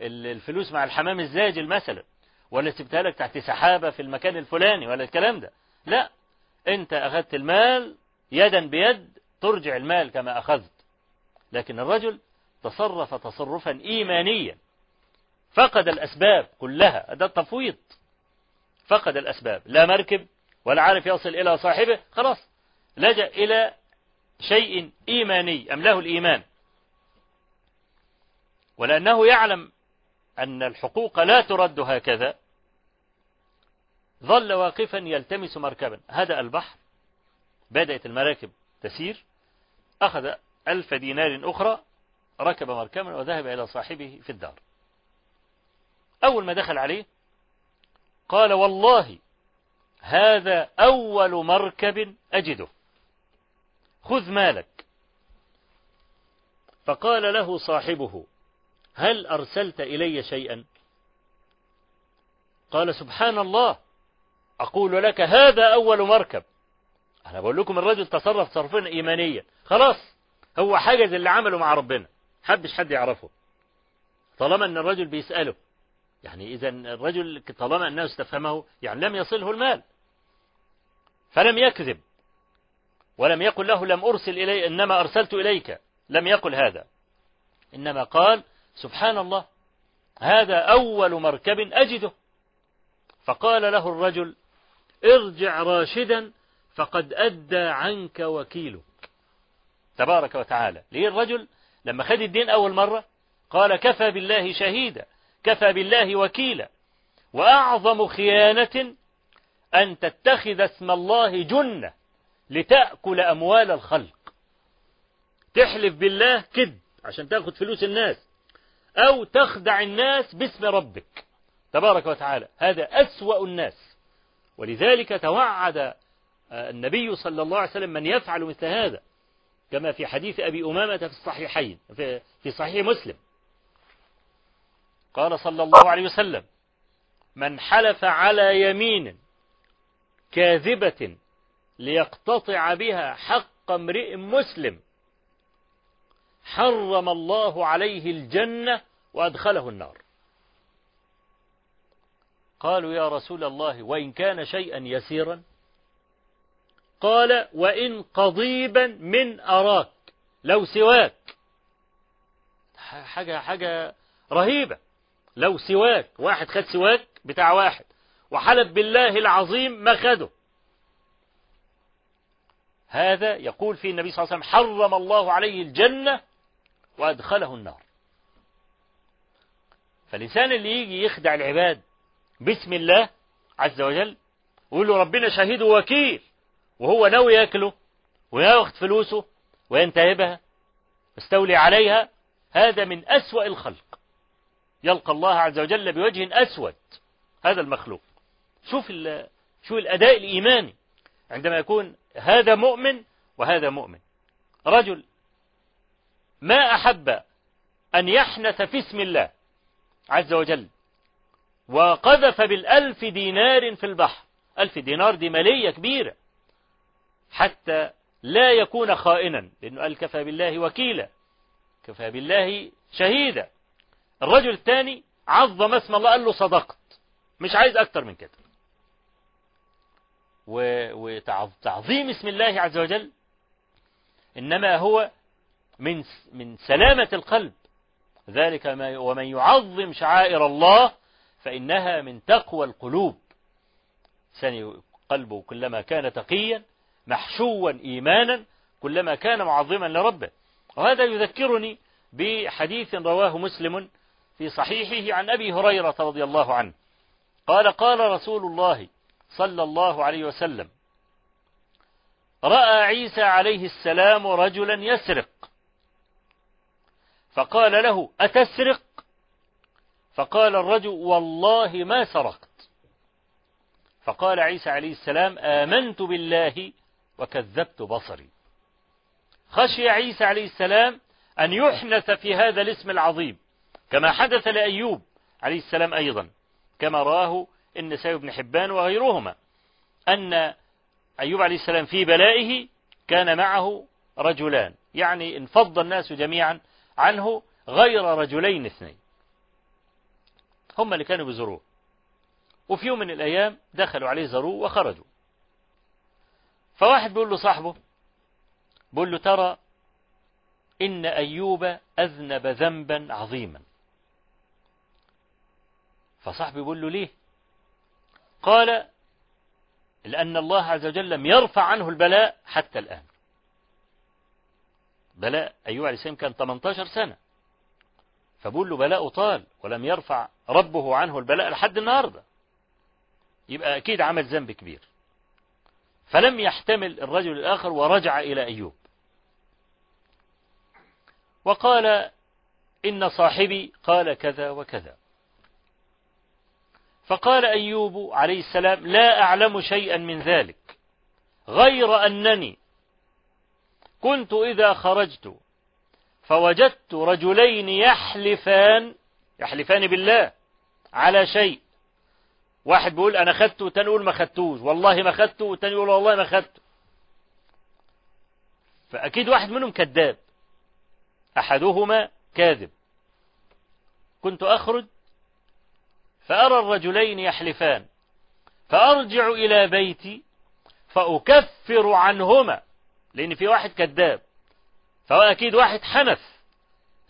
الفلوس مع الحمام الزاجل مثلا ولا سبتها لك تحت سحابة في المكان الفلاني ولا الكلام ده. لا أنت أخذت المال يدا بيد ترجع المال كما أخذت. لكن الرجل تصرف تصرفا إيمانيا. فقد الأسباب كلها. هذا التفويض. فقد الأسباب. لا مركب ولا عارف يصل إلى صاحبه. خلاص. لجأ إلى شيء إيماني. أملاه الإيمان؟ ولأنه يعلم أن الحقوق لا ترد هكذا. ظل واقفا يلتمس مركبا. هدأ البحر. بدأت المراكب تسير أخذ ألف دينار أخرى ركب مركبا وذهب إلى صاحبه في الدار. أول ما دخل عليه قال والله هذا أول مركب أجده خذ مالك. فقال له صاحبه هل أرسلت إلي شيئا؟ قال سبحان الله أقول لك هذا أول مركب. أنا بقول لكم الرجل تصرف تصرفا إيمانيا. خلاص هو حاجز اللي عمله مع ربنا. حبش حد يعرفه. طالما أن الرجل بيسأله يعني إذا الرجل طالما أنه استفهمه يعني لم يصله المال. فلم يكذب. ولم يقل له لم أرسل إلي إنما أرسلت إليك. لم يقل هذا. إنما قال سبحان الله هذا أول مركب أجده. فقال له الرجل ارجع راشدا فقد أدى عنك وكيلك. تبارك وتعالى. ليه الرجل لما خد الدين أول مرة قال كفى بالله شهيدا كفى بالله وكيلا. وأعظم خيانة أن تتخذ اسم الله جنة لتأكل أموال الخلق. تحلف بالله كذب عشان تاخد فلوس الناس أو تخدع الناس باسم ربك. تبارك وتعالى. هذا أسوأ الناس. ولذلك توعد النبي صلى الله عليه وسلم من يفعل مثل هذا كما في حديث أبي أمامة في الصحيحين في صحيح مسلم. قال صلى الله عليه وسلم من حلف على يمين كاذبة ليقتطع بها حق امرئ مسلم حرم الله عليه الجنة وأدخله النار. قالوا يا رسول الله وإن كان شيئا يسيرا قال وإن قضيبا من أراك لو سواك. حاجة حاجة رهيبة. لو سواك واحد خد سواك بتاع واحد وحلف بالله العظيم ما خده. هذا يقول فيه النبي صلى الله عليه وسلم حرم الله عليه الجنة وأدخله النار. فالإنسان اللي يجي يخدع العباد باسم الله عز وجل ويقول له ربنا شهيد وكيل وهو ناوي ياكله وياخذ فلوسه وينتهبها استولي عليها هذا من أسوأ الخلق. يلقى الله عز وجل بوجه أسود هذا المخلوق. شوف شوف الأداء الإيماني. عندما يكون هذا مؤمن وهذا مؤمن. رجل ما أحب أن يحنث في اسم الله عز وجل وقذف بالألف دينار في البحر. ألف دينار دي مالية كبيرة. حتى لا يكون خائنا. لأنه قال كفى بالله وكيلا. كفى بالله شهيدا. الرجل الثاني عظم اسم الله قال له صدقت. مش عايز أكتر من كده. وتعظيم اسم الله عز وجل إنما هو من من سلامة القلب. ذلك ما ومن يعظم شعائر الله فإنها من تقوى القلوب. قلبه كلما كان تقيا محشوا إيمانا كلما كان معظما لربه. وهذا يذكرني بحديث رواه مسلم في صحيحه عن أبي هريرة رضي الله عنه. قال قال رسول الله صلى الله عليه وسلم رأى عيسى عليه السلام رجلا يسرق. فقال له أتسرق؟ فقال الرجل والله ما سرقت. فقال عيسى عليه السلام آمنت بالله وكذبت بصري. خشي عيسى عليه السلام أن يحنث في هذا الاسم العظيم كما حدث لأيوب عليه السلام أيضا كما رآه النسائي بن حبان وغيرهما أن أيوب عليه السلام في بلائه كان معه رجلان يعني انفض الناس جميعا عنه غير رجلين اثنين. هم اللي كانوا بيزوروه وفي يوم من الأيام دخلوا عليه زاروه وخرجوا. فواحد بيقول له صاحبه بيقول له ترى إن أيوب أذنب ذنبا عظيما. فصاحبي بيقول له ليه؟ قال لأن الله عز وجل لم يرفع عنه البلاء حتى الآن. بلاء أيوب عليه السلام كان 18 سنة. فبقول له بلاء طال ولم يرفع ربه عنه البلاء لحد النهاردة. يبقى أكيد عمل ذنب كبير. فلم يحتمل الرجل الآخر ورجع إلى أيوب. وقال إن صاحبي قال كذا وكذا. فقال أيوب عليه السلام لا أعلم شيئا من ذلك غير أنني كنت إذا خرجت فوجدت رجلين يحلفان يحلفان بالله على شيء واحد بيقول أنا خدته والتاني يقول ما خدتوش. والله ما خدته والتاني يقول والله ما خدته فأكيد واحد منهم كذاب. أحدهما كاذب. كنت أخرج فأرى الرجلين يحلفان. فأرجع إلى بيتي فأكفر عنهما. لأن في واحد كذاب. فهو أكيد واحد حنث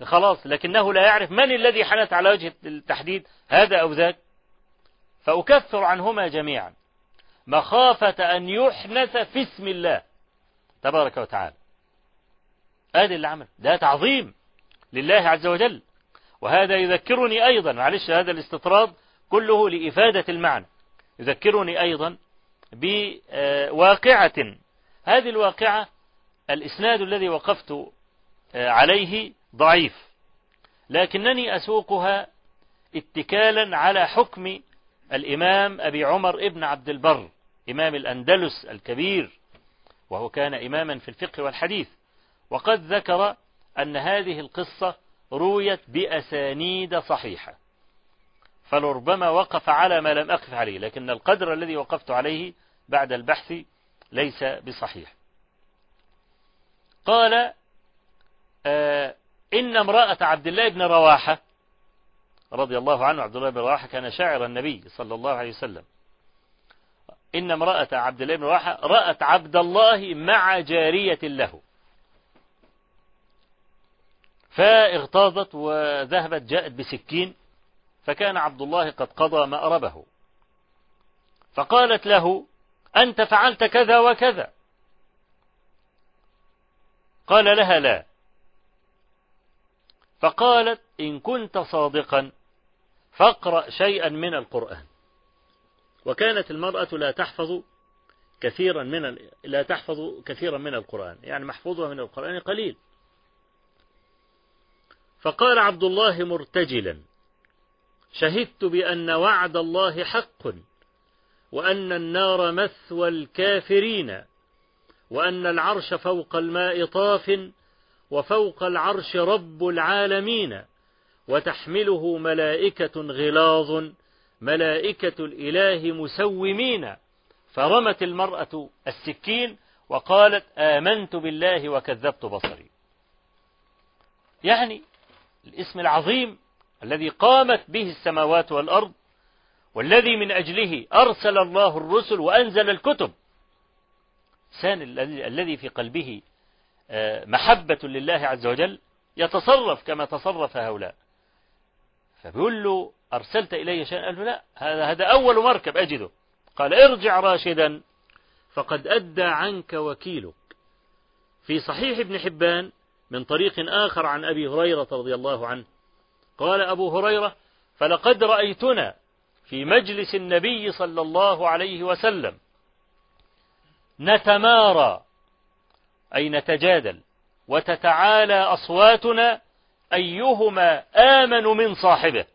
خلاص لكنه لا يعرف من الذي حنث على وجه التحديد هذا أو ذاك. فأكفر عنهما جميعا. مخافة أن يحنث في اسم الله تبارك وتعالى. هذا اللي عمل ده تعظيم لله عز وجل. وهذا يذكرني أيضا معلش هذا الاستطراد كله لإفادة المعنى. يذكرني أيضا بواقعة. هذه الواقعة الإسناد الذي وقفت عليه ضعيف. لكنني أسوقها اتكالا على حكم الإمام أبي عمر ابن عبد البر إمام الأندلس الكبير وهو كان إماما في الفقه والحديث. وقد ذكر أن هذه القصة رويت بأسانيد صحيحة فلربما وقف على ما لم أقف عليه لكن القدر الذي وقفت عليه بعد البحث ليس بصحيح. قال آه إن امرأة عبد الله بن رواحة رضي الله عنه عبد الله بن رواحة كان شاعر النبي صلى الله عليه وسلم. إن امرأة عبد الله بن رواحة رأت عبد الله مع جارية له. فاغتاظت وذهبت جاءت بسكين فكان عبد الله قد قضى مأربه. فقالت له أنت فعلت كذا وكذا. قال لها لا. فقالت إن كنت صادقا فاقرأ شيئا من القرآن. وكانت المرأة لا تحفظ كثيرا من لا تحفظ كثيرا من القرآن. يعني محفوظها من القرآن قليل. فقال عبد الله مرتجلا شهدت بأن وعد الله حق وأن النار مثوى الكافرين وأن العرش فوق الماء طاف وفوق العرش رب العالمين. وتحمله ملائكة غلاظ ملائكة الإله مسومين. فرمت المرأة السكين وقالت آمنت بالله وكذبت بصري. يعني الاسم العظيم الذي قامت به السماوات والأرض والذي من أجله أرسل الله الرسل وأنزل الكتب. الإنسان الذي في قلبه محبة لله عز وجل يتصرف كما تصرف هؤلاء. فبيقول له أرسلت إلي شيئا؟ قال له لا هذا هذا أول مركب أجده. قال ارجع راشدا فقد أدى عنك وكيلك. في صحيح ابن حبان من طريق آخر عن أبي هريرة رضي الله عنه قال أبو هريرة فلقد رأيتنا في مجلس النبي صلى الله عليه وسلم. نتمارى أي نتجادل وتتعالى أصواتنا أيهما آمن من صاحبه؟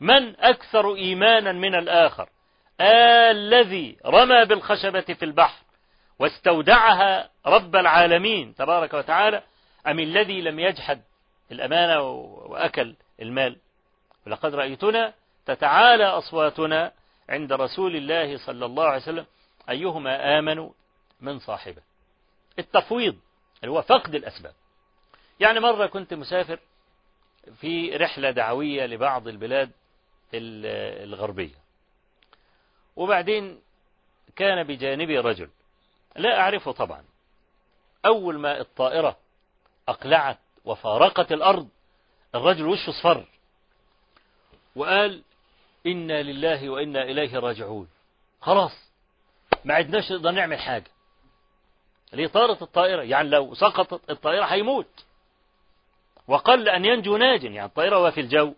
من أكثر إيمانا من الآخر؟ آه الذي رمى بالخشبة في البحر واستودعها رب العالمين تبارك وتعالى أم الذي لم يجحد الأمانة وأكل المال؟ ولقد رأيتنا تتعالى أصواتنا عند رسول الله صلى الله عليه وسلم. أيهما آمن من صاحبه؟ التفويض اللي هو فقد الأسباب. يعني مرة كنت مسافر في رحلة دعوية لبعض البلاد الغربية. وبعدين كان بجانبي رجل لا أعرفه طبعا. أول ما الطائرة أقلعت وفارقت الأرض الرجل وشه اصفر وقال إنا لله وإنا إليه راجعون. خلاص ما عدناش نقدر نعمل حاجة. اللي طارت الطائرة يعني لو سقطت الطائرة هيموت. وقل أن ينجو ناج يعني الطائرة وفي الجو.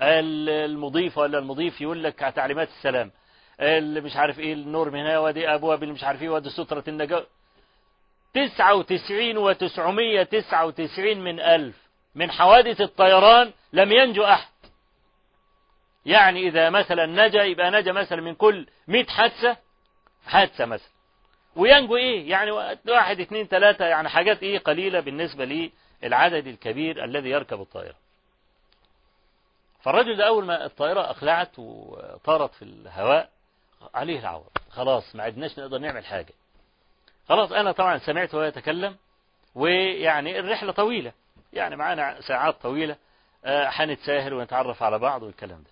المضيف ولا المضيف يقول لك تعليمات السلام. اللي مش عارف إيه النور من هنا ودي ابواب اللي مش عارف إيه ودي سترة النجاة تسعة وتسعين وتسعمية تسعة وتسعين من ألف. من حوادث الطيران لم ينجو أحد. يعني إذا مثلا نجا يبقى نجا مثلا من كل مئة حادثة. حادثة مثلا. وينجو إيه؟ يعني واحد اثنين ثلاثة يعني حاجات إيه قليلة بالنسبة للعدد الكبير الذي يركب الطائرة. فالرجل ده أول ما الطائرة أقلعت وطارت في الهواء عليه العوض. خلاص ما عدناش نقدر نعمل حاجة. خلاص أنا طبعا سمعت وهو يتكلم ويعني الرحلة طويلة. يعني معانا ساعات طويلة هنتساهل ونتعرف على بعض والكلام ده.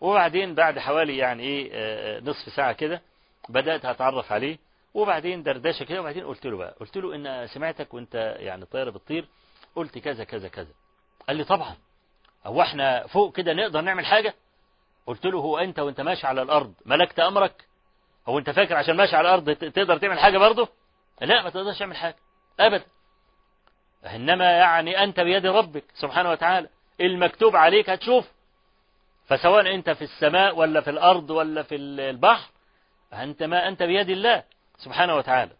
وبعدين بعد حوالي يعني إيه نصف ساعة كده بدأت أتعرف عليه. وبعدين دردشة كده وبعدين قلت له بقى قلت له إن سمعتك وأنت يعني الطيارة بتطير قلت كذا كذا كذا. قال لي طبعا. هو إحنا فوق كده نقدر نعمل حاجة؟ قلت له هو أنت وأنت ماشي على الأرض ملكت أمرك؟ هو أنت فاكر عشان ماشي على الأرض تقدر تعمل حاجة برضه؟ لا ما تقدرش تعمل حاجة أبدا. إنما يعني أنت بيد ربك سبحانه وتعالى. المكتوب عليك هتشوف. فسواء أنت في السماء ولا في الأرض ولا في البحر أنت ما أنت بيد الله. سبحانه وتعالى.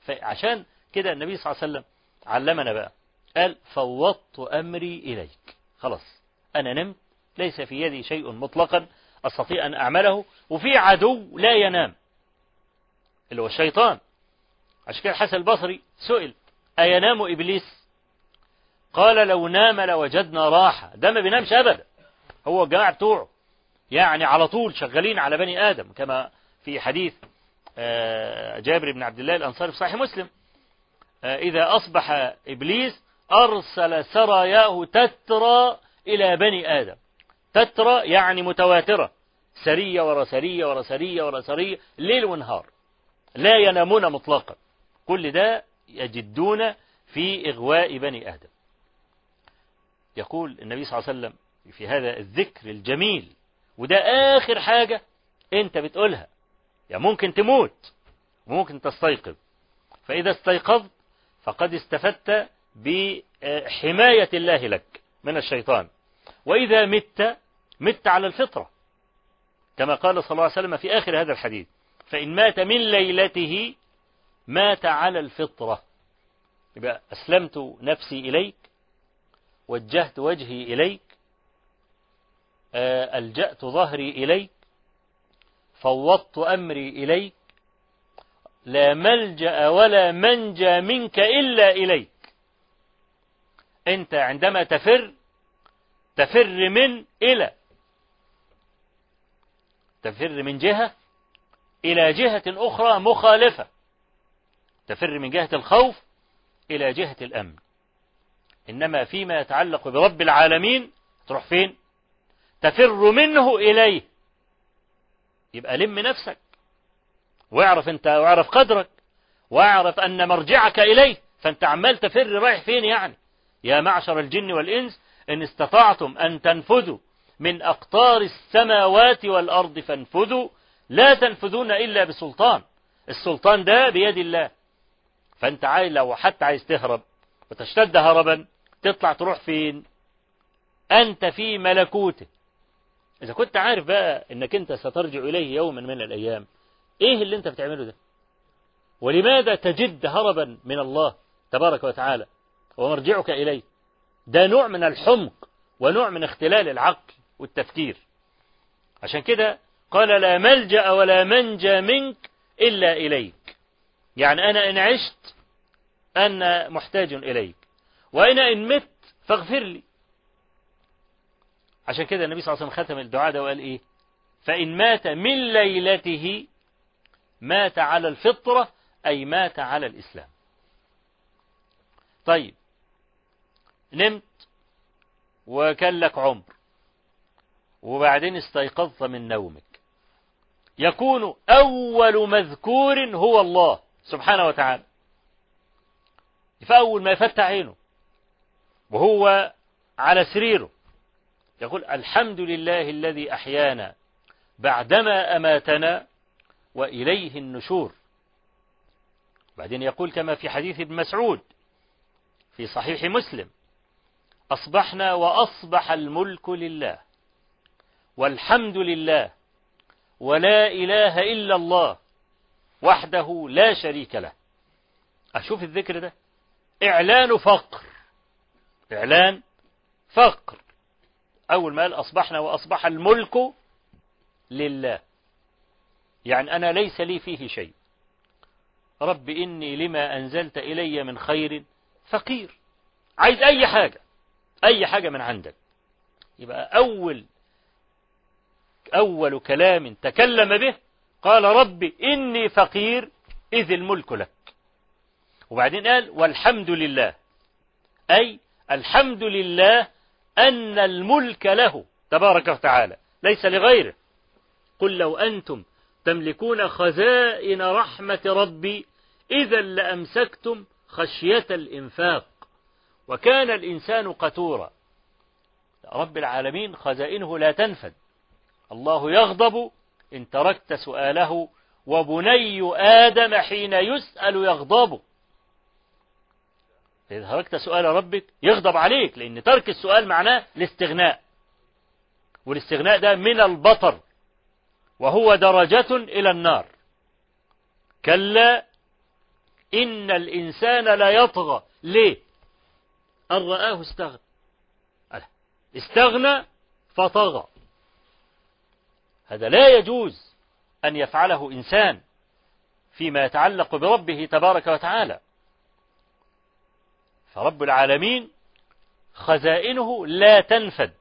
فعشان كده النبي صلى الله عليه وسلم علمنا بقى. قال فوضت أمري إليك. خلاص. أنا نمت. ليس في يدي شيء مطلقا أستطيع أن أعمله وفي عدو لا ينام اللي هو الشيطان. عشان كده الحسن البصري سئل أينام إبليس؟ قال لو نام لوجدنا راحة. ده ما بينامش أبدا. هو الجماعة بتوعه يعني على طول شغالين على بني آدم كما في حديث جابر بن عبد الله الأنصاري في صحيح مسلم. إذا أصبح إبليس أرسل سراياه تترى إلى بني آدم. تترى يعني متواترة. سرية ورا سرية ورا سرية ورا سرية ليل ونهار. لا ينامون مطلقا. كل ده يجدون في إغواء بني آدم. يقول النبي صلى الله عليه وسلم في هذا الذكر الجميل وده آخر حاجة أنت بتقولها. يعني ممكن تموت وممكن تستيقظ. فإذا استيقظت فقد استفدت بحماية الله لك من الشيطان. وإذا مت مت على الفطرة كما قال صلى الله عليه وسلم في آخر هذا الحديث. فإن مات من ليلته مات على الفطرة. يبقى أسلمت نفسي إليك وجهت وجهي إليك ألجأت ظهري إليك فوضت أمري إليك لا ملجأ ولا منجى منك إلا إليك. أنت عندما تفر تفر من إلى تفر من جهة إلى جهة أخرى مخالفة. تفر من جهة الخوف إلى جهة الأمن. إنما فيما يتعلق برب العالمين تروح فين؟ تفر منه إليه. يبقى لم نفسك. واعرف انت واعرف قدرك. واعرف أن مرجعك إليه. فأنت عمال تفر رايح فين يعني؟ يا معشر الجن والإنس إن استطعتم أن تنفذوا من أقطار السماوات والأرض فانفذوا. لا تنفذون إلا بسلطان. السلطان ده بيد الله. فأنت عايز لو حتى عايز تهرب وتشتد هربا تطلع تروح فين؟ أنت في ملكوته إذا كنت عارف بقى أنك أنت سترجع إليه يوما من الأيام إيه اللي أنت بتعمله ده؟ ولماذا تجد هربا من الله تبارك وتعالى ومرجعك إليه؟ ده نوع من الحمق ونوع من اختلال العقل والتفكير. عشان كده قال لا ملجأ ولا منجى منك إلا إليك. يعني أنا إن عشت أنا محتاج إليك وأنا إن مت فاغفر لي. عشان كده النبي صلى الله عليه وسلم ختم الدعاء ده وقال إيه؟ فإن مات من ليلته مات على الفطرة أي مات على الإسلام. طيب نمت وكان لك عمر وبعدين استيقظت من نومك. يكون أول مذكور هو الله سبحانه وتعالى. فأول ما يفتح عينه وهو على سريره. يقول الحمد لله الذي أحيانا بعدما أماتنا وإليه النشور. بعدين يقول كما في حديث ابن مسعود في صحيح مسلم أصبحنا وأصبح الملك لله والحمد لله ولا إله إلا الله وحده لا شريك له. أشوف الذكر ده؟ إعلان فقر إعلان فقر. أول ما قال أصبحنا وأصبح الملك لله. يعني أنا ليس لي فيه شيء. رب إني لما أنزلت إلي من خير فقير. عايز أي حاجة أي حاجة من عندك. يبقى أول أول كلام تكلم به قال رب إني فقير إذ الملك لك. وبعدين قال والحمد لله. أي الحمد لله أن الملك له تبارك وتعالى ليس لغيره. قل لو أنتم تملكون خزائن رحمة ربي إذا لأمسكتم خشية الإنفاق. وكان الإنسان قتورا. رب العالمين خزائنه لا تنفد. الله يغضب إن تركت سؤاله وبني آدم حين يسأل يغضب. إذا تركت سؤال ربك يغضب عليك لأن ترك السؤال معناه الاستغناء. والاستغناء ده من البطر وهو درجة إلى النار. كلا إن الإنسان لا يطغى. ليه؟ أن رآه استغنى. استغنى فطغى. هذا لا يجوز أن يفعله إنسان فيما يتعلق بربه تبارك وتعالى. فرب العالمين خزائنه لا تنفد.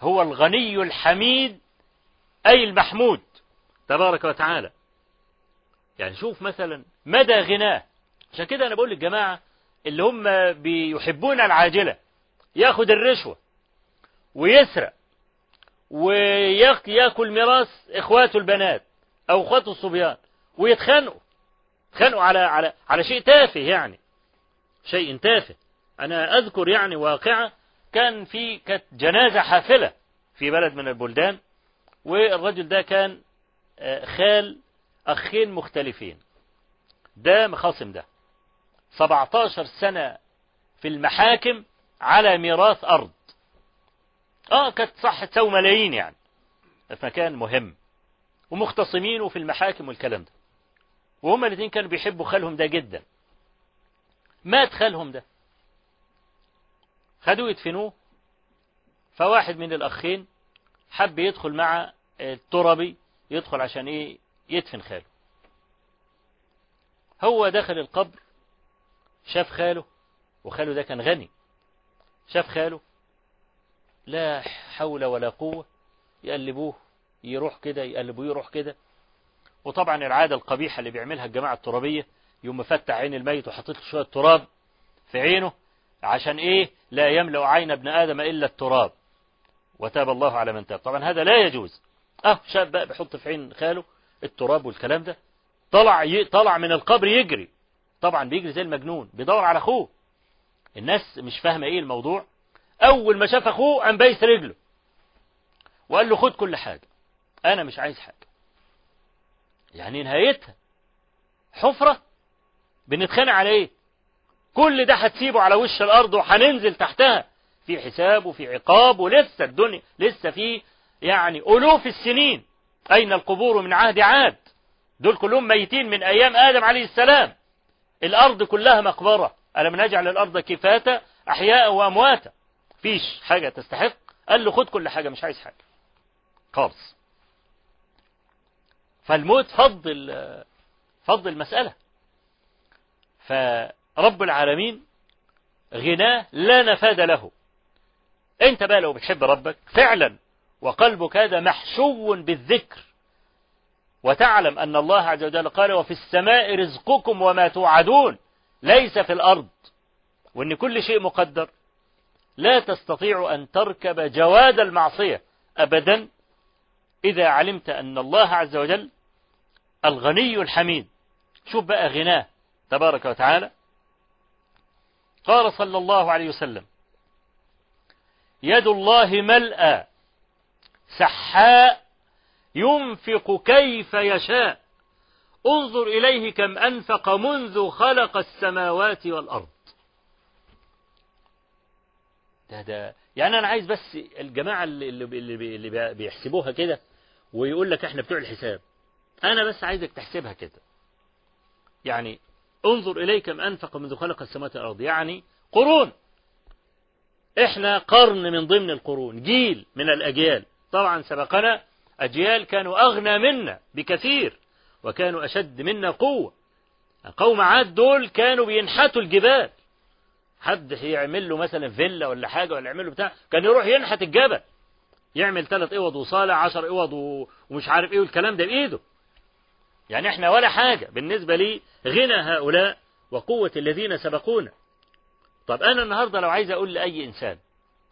هو الغني الحميد أي المحمود تبارك وتعالى. يعني شوف مثلا مدى غناه. عشان كده أنا بقول للجماعة اللي هم بيحبون العاجلة ياخد الرشوة ويسرق وياكل ميراث إخواته البنات أو أخواته الصبيان ويتخانقوا. يتخانقوا على على على شيء تافه يعني. شيء تافه. أنا أذكر يعني واقعة كان في كانت جنازة حافلة في بلد من البلدان والرجل ده كان خال أخين مختلفين. ده مخاصم ده. 17 سنة في المحاكم على ميراث أرض. آه كانت صح تساوي ملايين يعني. في مكان مهم. ومختصمين وفي المحاكم والكلام ده. وهما الاثنين كانوا بيحبوا خالهم ده جدا. مات خالهم ده؟ خدوه يدفنوه. فواحد من الأخين حب يدخل مع التربي يدخل عشان إيه؟ يدفن خاله. هو دخل القبر شاف خاله وخاله ده كان غني. شاف خاله لا حول ولا قوة يقلبوه يروح كده يقلبوه يروح كده. وطبعا العادة القبيحة اللي بيعملها الجماعة الترابية يوم مفتح عين الميت وحطيت له شوية تراب في عينه عشان إيه؟ لا يملأ عين ابن آدم إلا التراب. وتاب الله على من تاب. طبعا هذا لا يجوز. أه شاب بقى بيحط في عين خاله التراب والكلام ده. طلع ي... طلع من القبر يجري. طبعا بيجري زي المجنون بيدور على أخوه. الناس مش فاهمة إيه الموضوع. أول ما شاف أخوه قام بايس رجله. وقال له خد كل حاجة. أنا مش عايز حاجة. يعني نهايتها حفرة بنتخانق على إيه كل ده هتسيبه على وش الأرض وهننزل تحتها. في حساب وفي عقاب ولسه الدنيا لسه في يعني ألوف السنين. أين القبور من عهد عاد؟ دول كلهم ميتين من أيام آدم عليه السلام. الأرض كلها مقبرة. ألم نجعل الأرض كفاتا أحياء وأمواتا؟ فيش حاجة تستحق. قال له خد كل حاجة مش عايز حاجة. خالص. فالموت فض فض المسألة. فرب العالمين غناه لا نفاد له. انت بقى لو بتحب ربك فعلا وقلبك هذا محشو بالذكر وتعلم أن الله عز وجل قال وفي السماء رزقكم وما توعدون ليس في الأرض وأن كل شيء مقدر. لا تستطيع أن تركب جواد المعصية أبدا إذا علمت أن الله عز وجل الغني الحميد. شوف بقى غناه. تبارك وتعالى. قال صلى الله عليه وسلم يد الله ملأى سحاء ينفق كيف يشاء. انظر إليه كم أنفق منذ خلق السماوات والأرض. ده ده يعني أنا عايز بس الجماعة اللي, اللي, اللي بيحسبوها كده ويقول لك إحنا بتوع الحساب. أنا بس عايزك تحسبها كده. يعني انظر إليه كم أنفق منذ خلق السماوات والأرض. يعني قرون. إحنا قرن من ضمن القرون. جيل من الأجيال. طبعا سبقنا أجيال كانوا أغنى منا بكثير وكانوا أشد منا قوة. قوم عاد دول كانوا بينحتوا الجبال. حد يعمل له مثلا فيلا ولا حاجة ولا يعمل له بتاع؟ كان يروح ينحت الجبل. يعمل ثلاث إوض وصالة عشر إوض ومش عارف إيه والكلام ده بإيده. يعني إحنا ولا حاجة بالنسبة لي غنى هؤلاء وقوة الذين سبقونا. طب أنا النهاردة لو عايز أقول لأي إنسان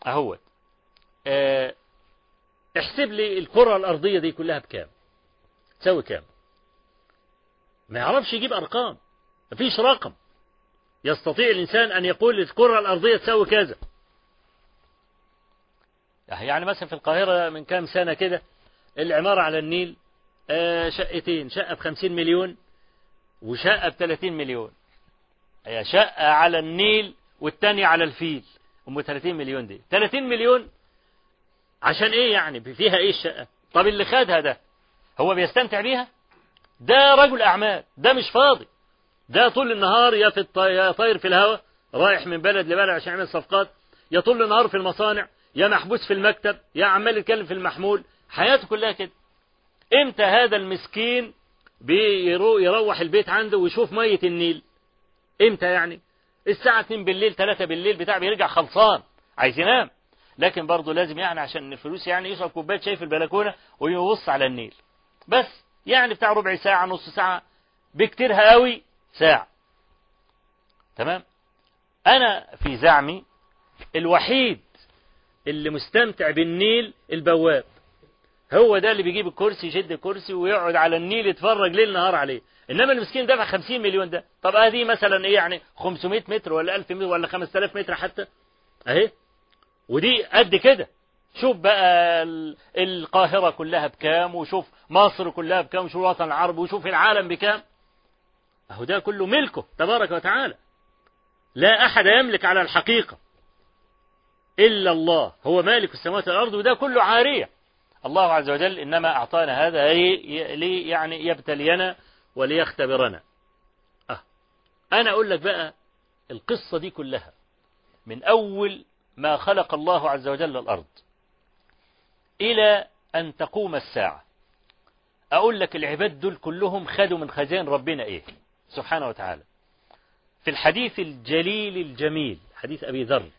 أهوت آه احسب لي الكرة الأرضية دي كلها بكام؟ تساوي كام؟ ما يعرفش يجيب أرقام مفيش رقم. يستطيع الإنسان أن يقول الكرة الأرضية تساوي كذا. يعني مثلا في القاهرة من كام سنة كده العمارة على النيل شقتين. شقة بخمسين مليون وشقة بثلاثين مليون. هي شقة على النيل والتانية على الفيل. أم 30 مليون دي. 30 مليون عشان إيه يعني؟ فيها إيه الشقة؟ طب اللي خدها ده هو بيستمتع بيها؟ ده رجل أعمال. ده مش فاضي. ده طول النهار يا في يا طاير في الهواء رايح من بلد لبلد عشان يعمل صفقات. يا طول النهار في المصانع يا محبوس في المكتب يا عمال يتكلم في المحمول. حياته كلها كده. إمتى هذا المسكين بيروح البيت عنده ويشوف مية النيل؟ إمتى يعني؟ الساعة 2 بالليل 3 بالليل بتاع بيرجع خلصان عايز ينام. لكن برضه لازم يعني عشان الفلوس يعني يشرب كوباية شاي في البلكونة ويبص على النيل. بس يعني بتاع ربع ساعة نص ساعة بكتيرها قوي ساعة. تمام؟ أنا في زعمي الوحيد اللي مستمتع بالنيل البواب. هو ده اللي بيجيب الكرسي يشد الكرسي ويقعد على النيل يتفرج ليل نهار عليه. إنما المسكين دفع 50 مليون ده. طب أدي مثلا إيه يعني 500 متر ولا 1000 متر ولا 5000 متر حتى؟ أهي. ودي قد كده. شوف بقى القاهرة كلها بكام وشوف مصر كلها بكام وشوف الوطن العربي وشوف العالم بكام. أهو ده كله ملكه تبارك وتعالى. لا أحد يملك على الحقيقة إلا الله. هو مالك السماوات والأرض وده كله عارية. الله عز وجل إنما أعطانا هذا لي يعني يبتلينا وليختبرنا. أه. أنا أقول لك بقى القصة دي كلها من أول ما خلق الله عز وجل الأرض إلى أن تقوم الساعة. أقول لك العباد دول كلهم خدوا من خزان ربنا إيه؟ سبحانه وتعالى. في الحديث الجليل الجميل حديث أبي ذر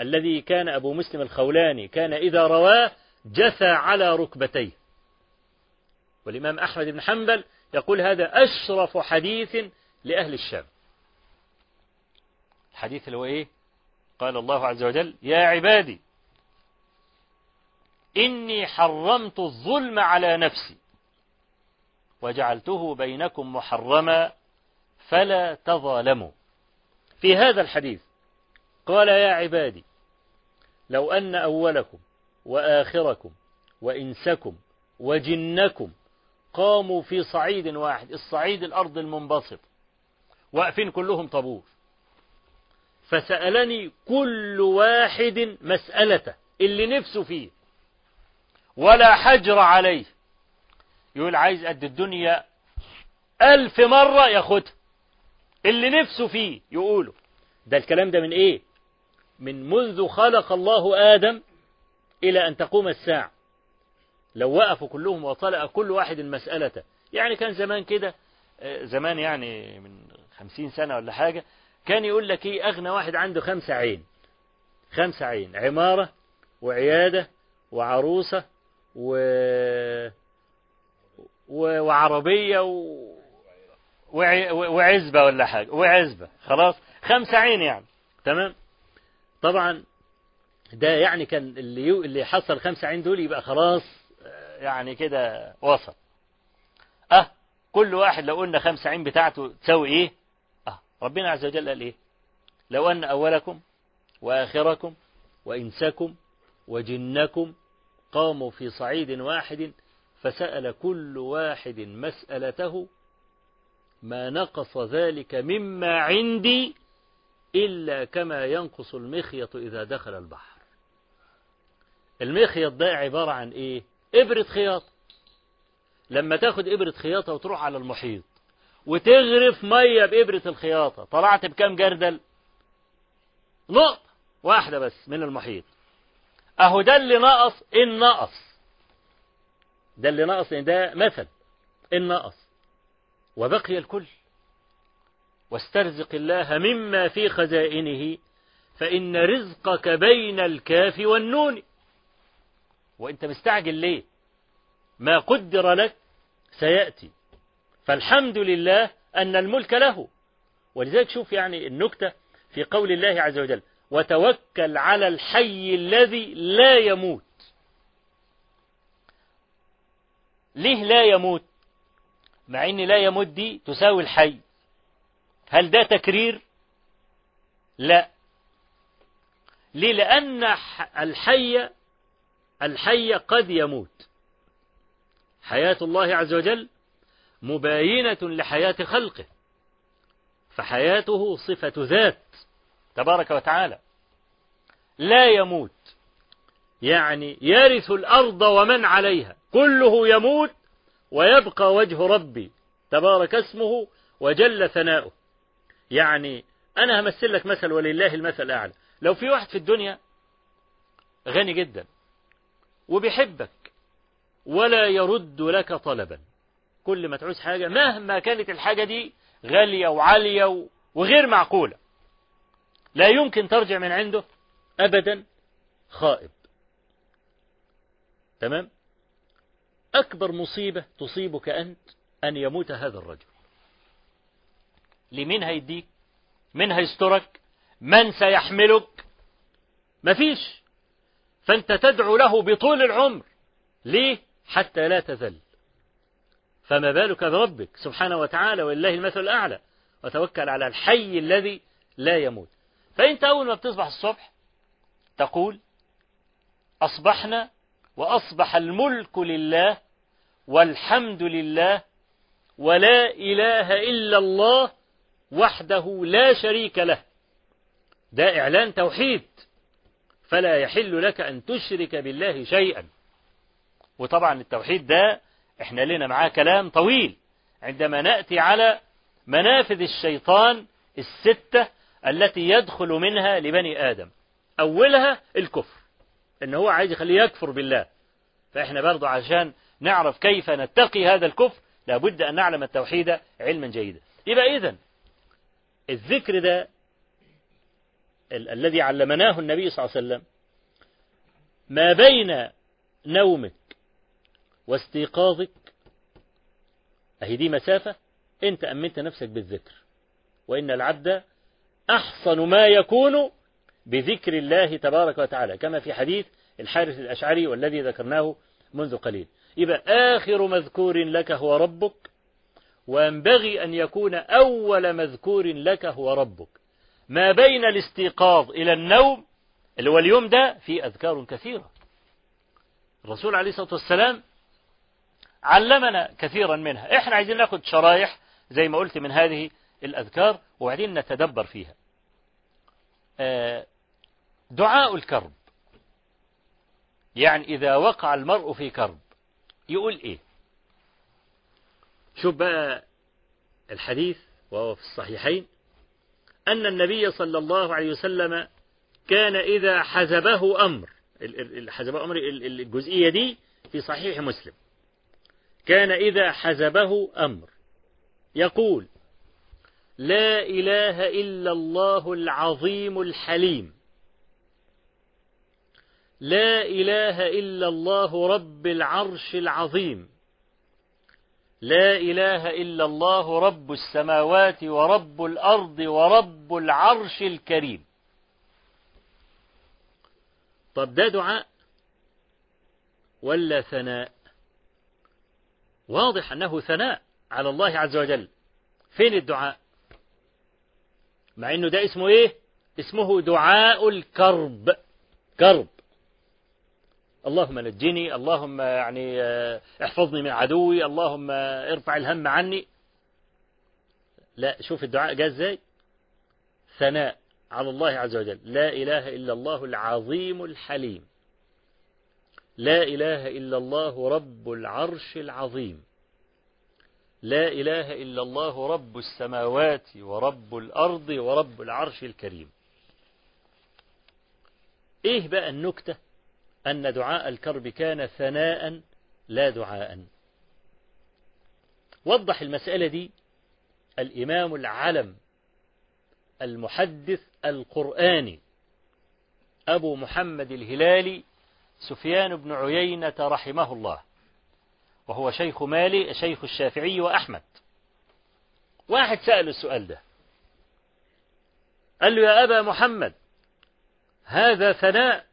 الذي كان أبو مسلم الخولاني كان إذا رواه جثى على ركبتيه. والإمام أحمد بن حنبل يقول هذا أشرف حديث لأهل الشام. الحديث اللي هو إيه؟ قال الله عز وجل يا عبادي إني حرمت الظلم على نفسي وجعلته بينكم محرما فلا تظالموا. في هذا الحديث قال يا عبادي لو أن أولكم وآخركم وإنسكم وجنكم قاموا في صعيد واحد الصعيد الأرض المنبسط. واقفين كلهم طابور. فسألني كل واحد مسألته اللي نفسه فيه. ولا حجر عليه. يقول عايز قد الدنيا ألف مرة ياخدها اللي نفسه فيه يقوله. ده الكلام ده من إيه؟ من منذ خلق الله آدم إلى أن تقوم الساعة. لو وقفوا كلهم وطلع كل واحد مسألته يعني كان زمان كده زمان يعني من خمسين سنة ولا حاجة كان يقول لك إيه أغنى واحد عنده خمسة عين. خمسة عين. عمارة وعيادة وعروسة و... و... وعربية و... وع... وعزبة ولا حاجة. وعزبة. خلاص؟ خمسة عين يعني. تمام؟ طبعا ده يعني كان اللي. اللي حصل خمسة عين دول يبقى خلاص يعني كده وصل. أه كل واحد لو قلنا خمسة عين بتاعته تساوي إيه؟ أه ربنا عز وجل قال إيه؟ لو أن أولكم وآخركم وإنسكم وجنكم قاموا في صعيد واحد فسأل كل واحد مسألته ما نقص ذلك مما عندي إلا كما ينقص المخيط إذا دخل البحر. المخيط ده عبارة عن إيه؟ إبرة خياطة لما تاخد إبرة خياطة وتروح على المحيط وتغرف مية بإبرة الخياطة طلعت بكام جردل؟ نقطة واحدة بس من المحيط. أهو ده اللي نقص إن نقص. ده اللي نقص ده مثل. إن نقص. وبقي الكل. واسترزق الله مما في خزائنه فإن رزقك بين الكاف والنون. وانت مستعجل ليه؟ ما قدر لك سيأتي. فالحمد لله أن الملك له. ولذلك شوف يعني النكتة في قول الله عز وجل وتوكل على الحي الذي لا يموت ليه لا يموت؟ مع ان لا يموت دي تساوي الحي. هل ده تكرير؟ لا. ليه؟ لأن الحي الحي قد يموت. حياة الله عز وجل مباينة لحياة خلقه فحياته صفة ذات تبارك وتعالى. لا يموت يعني يرث الأرض ومن عليها كله يموت ويبقى وجه ربي تبارك اسمه وجل ثناؤه. يعني أنا همثل لك مثل ولله المثل الأعلى. لو في واحد في الدنيا غني جدا وبيحبك. ولا يرد لك طلبا. كل ما تعوز حاجة مهما كانت الحاجة دي غالية وعالية وغير معقولة. لا يمكن ترجع من عنده أبدا خائب. تمام؟ أكبر مصيبة تصيبك أنت أن يموت هذا الرجل. لمين هيديك؟ من هيسترك؟ من سيحملك؟ مفيش. فأنت تدعو له بطول العمر. ليه؟ حتى لا تذل فما بالك بربك سبحانه وتعالى ولله المثل الأعلى؟ وتوكل على الحي الذي لا يموت. فأنت أول ما بتصبح الصبح تقول أصبحنا وأصبح الملك لله والحمد لله ولا إله إلا الله وحده لا شريك له. ده إعلان توحيد. فلا يحل لك أن تشرك بالله شيئا. وطبعا التوحيد ده إحنا لنا معاه كلام طويل. عندما نأتي على منافذ الشيطان الستة التي يدخل منها لبني آدم. أولها الكفر. إن هو عايز يخليه يكفر بالله. فإحنا برضو عشان نعرف كيف نتقي هذا الكفر لابد أن نعلم التوحيد علما جيدا. يبقى إذن الذكر ده ال الذي علمناه النبي صلى الله عليه وسلم ما بين نومك واستيقاظك أهي دي مسافة أنت أمنت نفسك بالذكر وإن العبد أحصن ما يكون بذكر الله تبارك وتعالى كما في حديث الحارث الأشعري والذي ذكرناه منذ قليل. يبقى آخر مذكور لك هو ربك وينبغي أن يكون أول مذكور لك هو ربك. ما بين الاستيقاظ إلى النوم اللي هو اليوم ده في أذكار كثيرة. الرسول عليه الصلاة والسلام علمنا كثيرا منها. إحنا عايزين ناخد شرايح زي ما قلت من هذه الأذكار وبعدين نتدبر فيها. دعاء الكرب. يعني إذا وقع المرء في كرب يقول إيه؟ شوف بقى الحديث وهو في الصحيحين أن النبي صلى الله عليه وسلم كان إذا حزبه أمر. حزبه أمر الجزئية دي في صحيح مسلم. كان إذا حزبه أمر. يقول لا إله إلا الله العظيم الحليم. لا إله إلا الله رب العرش العظيم. لا إله إلا الله رب السماوات ورب الأرض ورب العرش الكريم. طب ده دعاء ولا ثناء؟ واضح أنه ثناء على الله عز وجل. فين الدعاء؟ مع أنه ده اسمه إيه؟ اسمه دعاء الكرب. كرب. اللهم نجني اللهم يعني احفظني من عدوي اللهم ارفع الهم عني. لا شوف الدعاء جاء إزاي؟ ثناء على الله عز وجل. لا إله إلا الله العظيم الحليم. لا إله إلا الله رب العرش العظيم. لا إله إلا الله رب السماوات ورب الأرض ورب العرش الكريم. إيه بقى النكتة؟ أن دعاء الكرب كان ثناء لا دعاء. وضح المسألة دي الإمام العلم المحدث القرآني أبو محمد الهلالي سفيان بن عيينة رحمه الله وهو شيخ مالي شيخ الشافعي وأحمد. واحد سأل السؤال ده. قال له يا أبا محمد هذا ثناء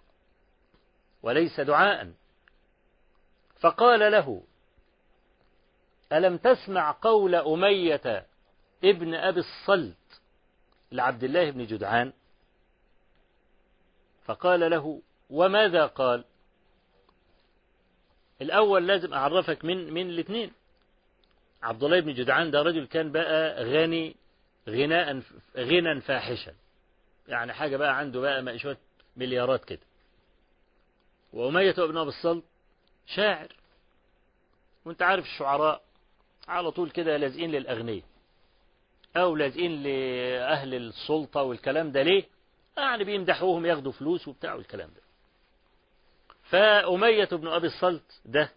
وليس دعاء. فقال له ألم تسمع قول أمية ابن أبي الصلت لعبد الله بن جدعان؟ فقال له وماذا قال؟ الأول لازم أعرفك من من الاثنين. عبد الله بن جدعان ده رجل كان بقى غني غناء غنى فاحشا. يعني حاجة بقى عنده بقى شوية مليارات كده. وأمية بن أبي الصلت شاعر. وأنت عارف الشعراء على طول كده لازقين للأغنياء أو لازقين لأهل السلطة والكلام ده. ليه؟ يعني بيمدحوهم ياخدوا فلوس وبتاع والكلام ده. فأمية بن أبي الصلت ده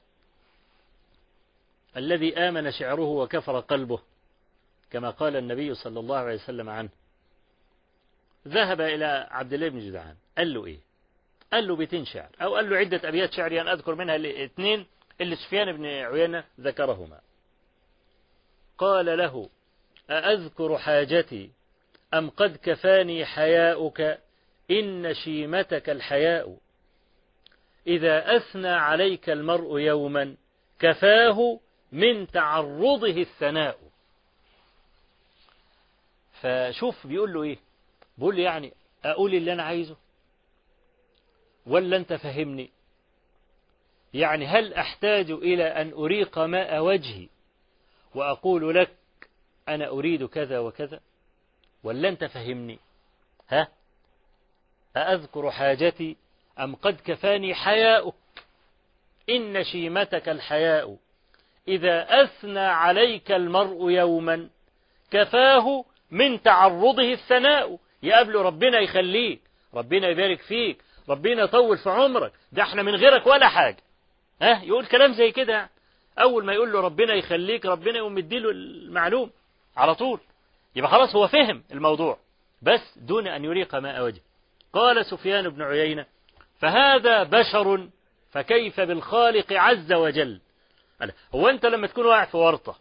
الذي آمن شعره وكفر قلبه كما قال النبي صلى الله عليه وسلم عنه. ذهب إلى عبد الله بن جدعان قال له إيه؟ قال له بيتين شعر أو قال له عدة أبيات شعر أن أذكر منها الاثنين اللي سفيان بن عيينة ذكرهما. قال له أأذكر حاجتي أم قد كفاني حياؤك إن شيمتك الحياء؟ إذا أثنى عليك المرء يوما كفاه من تعرضه الثناء. فشوف بيقول له إيه؟ بيقول له يعني أقول اللي أنا عايزه. ولا أنت فهمني؟ يعني هل أحتاج إلى أن أريق ماء وجهي وأقول لك أنا أريد كذا وكذا؟ ولا أنت فهمني؟ ها؟ أأذكر حاجتي أم قد كفاني حياؤك؟ إن شيمتك الحياء. إذا أثنى عليك المرء يوما كفاه من تعرضه الثناء. يقابله ربنا يخليك ربنا يبارك فيك. ربنا يطول في عمرك. ده إحنا من غيرك ولا حاجة. ها؟ يقول كلام زي كده. أول ما يقول له ربنا يخليك ربنا يقوم مديله المعلوم على طول. يبقى خلاص هو فهم الموضوع. بس دون أن يريق ماء وجه قال سفيان بن عيينة فهذا بشر فكيف بالخالق عز وجل؟ هو أنت لما تكون واقع في ورطة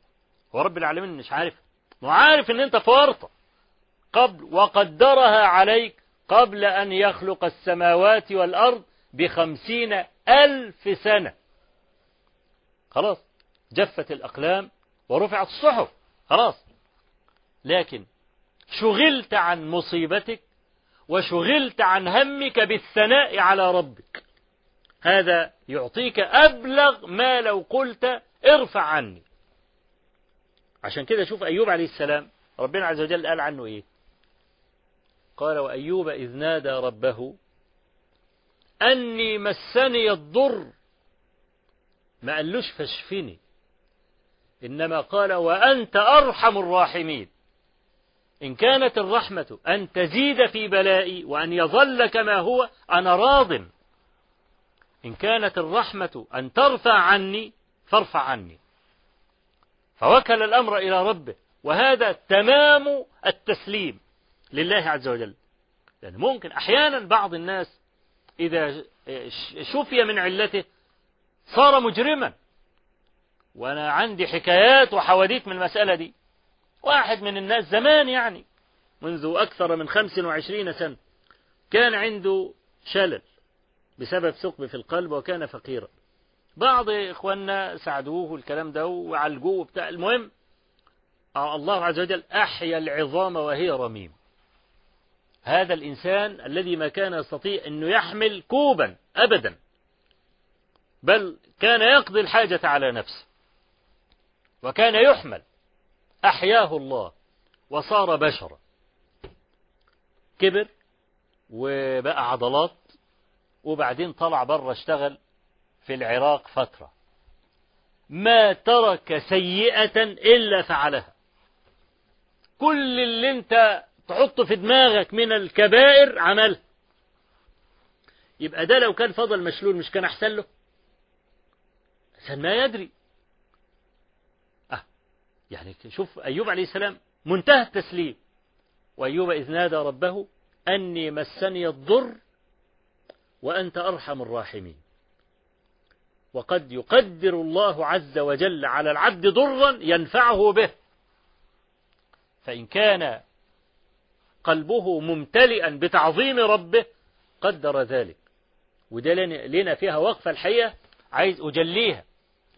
هو رب العالمين مش عارف. وعارف إن أنت في ورطة. قبل وقدرها عليك قبل أن يخلق السماوات والأرض بخمسين ألف سنة. خلاص جفت الأقلام ورفعت الصحف. خلاص. لكن شغلت عن مصيبتك وشغلت عن همك بالثناء على ربك. هذا يعطيك أبلغ ما لو قلت ارفع عني. عشان كده شوف أيوب عليه السلام ربنا عز وجل قال عنه إيه؟ قال وأيوب إذ نادى ربه أني مسني الضر ما قالوش فاشفني إنما قال وأنت أرحم الراحمين. إن كانت الرحمة أن تزيد في بلائي وأن يظل كما هو أنا راض. إن كانت الرحمة أن ترفع عني فارفع عني. فوكل الأمر إلى ربه وهذا تمام التسليم. لله عز وجل. يعني ممكن أحيانا بعض الناس إذا شفي من علته صار مجرما. وأنا عندي حكايات وحواديت من المسألة دي. واحد من الناس زمان يعني منذ أكثر من خمس وعشرين سنة كان عنده شلل بسبب ثقب في القلب وكان فقيرا. بعض إخواننا ساعدوه الكلام ده وعالجوه بتاع المهم الله عز وجل أحيا العظام وهي رميم. هذا الإنسان الذي ما كان يستطيع أنه يحمل كوبا أبدا بل كان يقضي الحاجة على نفسه وكان يحمل. أحياه الله وصار بشرا. كبر وبقى عضلات وبعدين طلع بره اشتغل في العراق فترة. ما ترك سيئة إلا فعلها. كل اللي أنت تحطه في دماغك من الكبائر عملها يبقى ده لو كان فضل مشلول مش كان أحسن له؟ عشان ما يدري. أه يعني شوف أيوب عليه السلام منتهى التسليم. وأيوب إذ نادى ربه أني مسني الضر وأنت أرحم الراحمين. وقد يقدر الله عز وجل على العبد ضرا ينفعه به. فإن كان قلبه ممتلئا بتعظيم ربه قدر ذلك. وده لنا فيها وقفة الحقيقة عايز أجليها.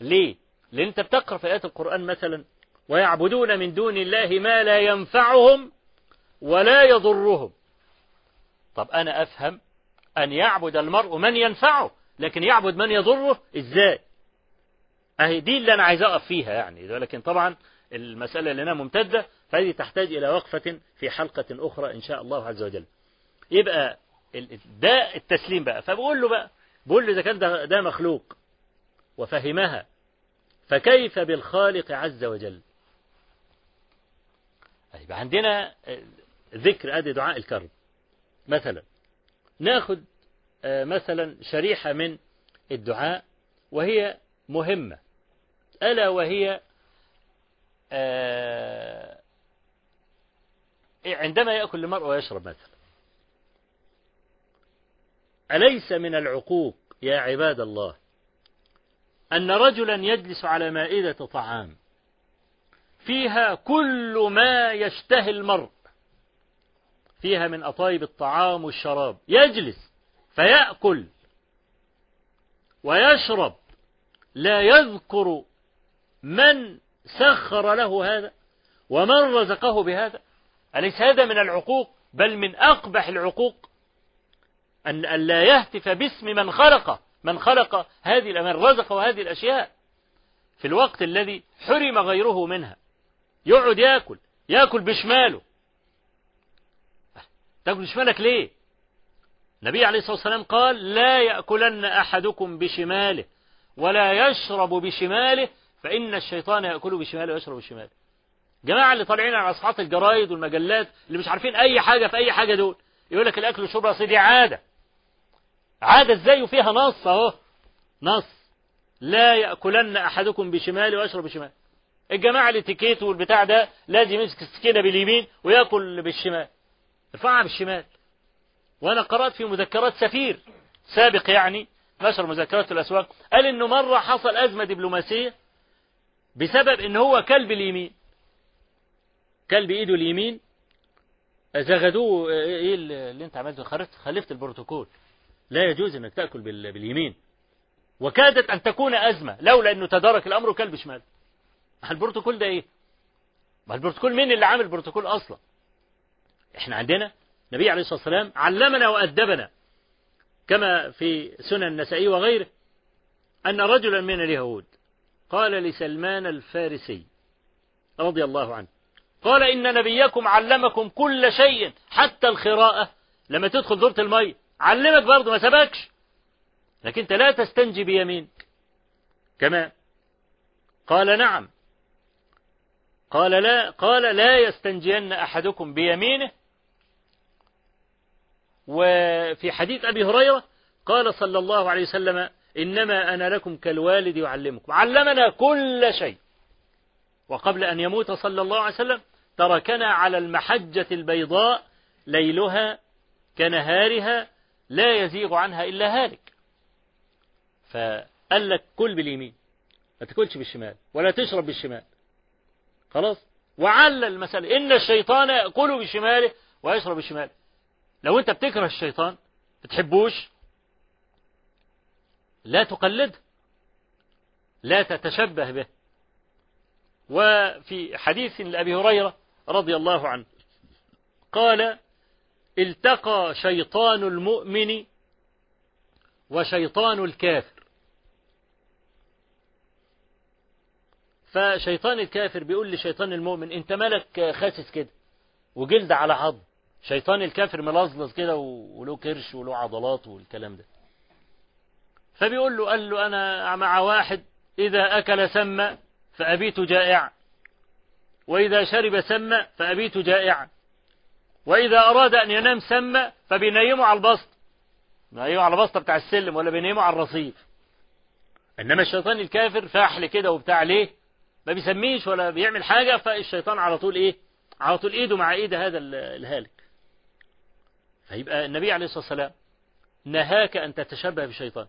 ليه؟ لأن أنت بتقرأ في آيات القرآن مثلا ويعبدون من دون الله ما لا ينفعهم ولا يضرهم. طب أنا أفهم أن يعبد المرء من ينفعه لكن يعبد من يضره إزاي؟ أهي دي اللي أنا عايز أقف فيها يعني. لكن طبعا المسألة لنا ممتدة فهذه تحتاج إلى وقفة في حلقة أخرى إن شاء الله عز وجل. يبقى ده التسليم بقى. فبقول له بقى بقول له إذا كان ده, ده مخلوق وفهمها فكيف بالخالق عز وجل؟ يبقى عندنا ذكر أدي دعاء الكرب. مثلا ناخد مثلا شريحة من الدعاء وهي مهمة. ألا وهي عندما يأكل المرء ويشرب مثلا. أليس من العقوق يا عباد الله أن رجلا يجلس على مائدة طعام فيها كل ما يشتهي المرء فيها من أطايب الطعام والشراب يجلس فيأكل ويشرب لا يذكر من سخر له هذا ومن رزقه بهذا؟ أليس هذا من العقوق؟ بل من أقبح العقوق أن لا يهتف باسم من خلقه من خلق هذه الأمر رزقه هذه الأشياء في الوقت الذي حرم غيره منها. يقعد يأكل يأكل بشماله. تأكل بشمالك ليه؟ النبي عليه الصلاة والسلام قال لا يأكلن أحدكم بشماله ولا يشرب بشماله فإن الشيطان يأكل بشماله ويشرب بشماله. جماعة اللي طالعين على أصحاب الجرايد والمجلات اللي مش عارفين أي حاجة في أي حاجة دول يقول لك الأكل والشرب أصل دي عادة. عادة إزاي؟ وفيها نص أهو. نص. لا يأكلن أحدكم بشماله ويشرب بشماله. الجماعة الاتيكيت والبتاع ده لازم يمسك السكينة باليمين ويأكل بالشمال. ارفعها بالشمال. وأنا قرأت في مذكرات سفير. سابق يعني نشر مذكرات الأسواق. قال إنه مرة حصل أزمة دبلوماسية. بسبب إن هو كلب اليمين. كلب إيده اليمين. زغدوه إيه اللي أنت عملته؟ خلفت خلفت البروتوكول. لا يجوز أنك تأكل باليمين. وكادت أن تكون أزمة لولا أنه تدارك الأمر كلب شمال. البروتوكول ده إيه؟ ما البروتوكول مين اللي عامل البروتوكول أصلا؟ إحنا عندنا النبي عليه الصلاة والسلام علمنا وأدبنا كما في سنن النسائي وغيره أن رجلا من اليهود قال لسلمان الفارسي رضي الله عنه قال إن نبيكم علمكم كل شيء حتى الخراءة لما تدخل دورة المية علمك برضه ما سبكش لكن أنت لا تستنجي بيمينك كما قال نعم. قال لا قال لا يستنجين أحدكم بيمينه. وفي حديث أبي هريرة قال صلى الله عليه وسلم إنما أنا لكم كالوالد يعلمكم. علمنا كل شيء. وقبل أن يموت صلى الله عليه وسلم تركنا على المحجة البيضاء ليلها كنهارها لا يزيغ عنها إلا هالك. فقال لك كل باليمين. ما تاكلش بالشمال ولا تشرب بالشمال. خلاص؟ وعلل المسألة. إن الشيطان يأكل بشماله ويشرب بشماله. لو أنت بتكره الشيطان بتحبوش لا تقلده لا تتشبه به. وفي حديث لأبي هريرة رضي الله عنه قال التقى شيطان المؤمن وشيطان الكافر. فشيطان الكافر بيقول لشيطان المؤمن أنت مالك خاسس كده؟ وجلد على عظم شيطان الكافر ملظلظ كده وله كرش وله عضلات والكلام ده. فبيقول له قال له أنا مع واحد إذا أكل سم فأبيت جائعا. وإذا شرب سم فأبيت جائعا. وإذا أراد أن ينام سم فبينيمه على البسط. بينيمه على البسط بتاع السلم ولا بينيمه على الرصيف. إنما الشيطان الكافر فاحل كده وبتاع ليه؟ ما بيسميش ولا بيعمل حاجة فالشيطان على طول إيه؟ على طول إيده مع إيد هذا الهالك. فيبقى النبي عليه الصلاة والسلام نهاك أن تتشبه بالشيطان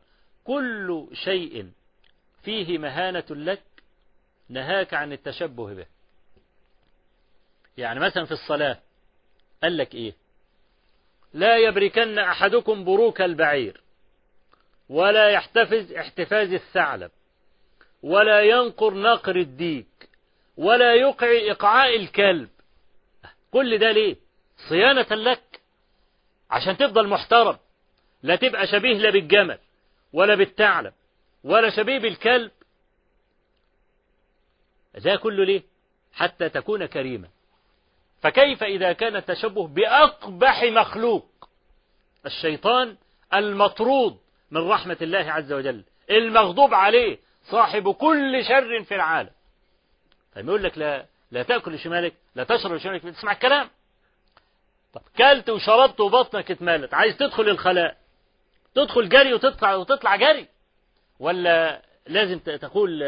كل شيء فيه مهانة لك نهاك عن التشبه به. يعني مثلا في الصلاة قال لك إيه؟ لا يبركن أحدكم بروك البعير ولا يحتفز احتفاز الثعلب ولا ينقر نقر الديك ولا يقع إقعاء الكلب. كل ده ليه؟ صيانة لك عشان تفضل محترم لا تبقى شبيه لا بالجمل. ولا بالثعلب ولا شبيه بالكلب ده كله ليه؟ حتى تكون كريما. فكيف إذا كان التشبه بأقبح مخلوق؟ الشيطان المطرود من رحمة الله عز وجل المغضوب عليه صاحب كل شر في العالم. فيقول لك لا لا تأكل شمالك لا تشرب شمالك تسمع الكلام. طب كلت وشربت وبطنك اتملت عايز تدخل الخلاء. تدخل جري وتطلع وتطلع جري. ولا لازم تقول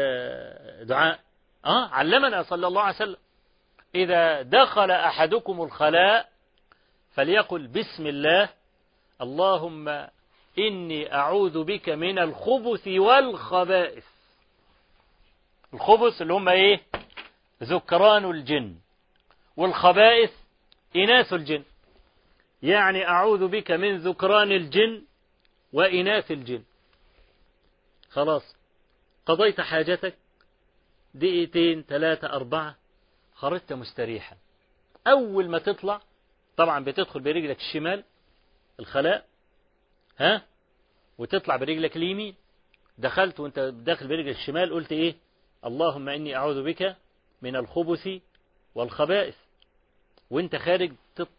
دعاء؟ آه علمنا صلى الله عليه وسلم. إذا دخل أحدكم الخلاء فليقل بسم الله اللهم إني أعوذ بك من الخبث والخبائث. الخبث اللي هم إيه؟ ذكران الجن. والخبائث إناث الجن. يعني أعوذ بك من ذكران الجن وإناث الجن. خلاص. قضيت حاجتك؟ دقيقتين ثلاثة أربعة. خرجت مستريحا أول ما تطلع طبعا بتدخل برجلك الشمال الخلاء ها؟ وتطلع برجلك اليمين. دخلت وأنت داخل برجلك الشمال قلت إيه؟ اللهم إني أعوذ بك من الخبث والخبائث. وأنت خارج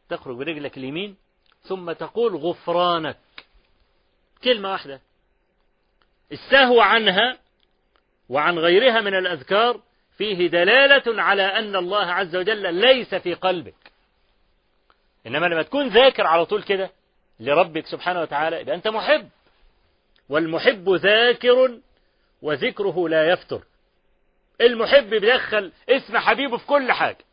تخرج برجلك اليمين ثم تقول غفرانك. كلمة واحدة. السهو عنها وعن غيرها من الأذكار فيه دلالة على أن الله عز وجل ليس في قلبك. إنما لما تكون ذاكر على طول كده لربك سبحانه وتعالى يبقى أنت محب. والمحب ذاكر وذكره لا يفتر المحب بيدخل اسم حبيبه في كل حاجة.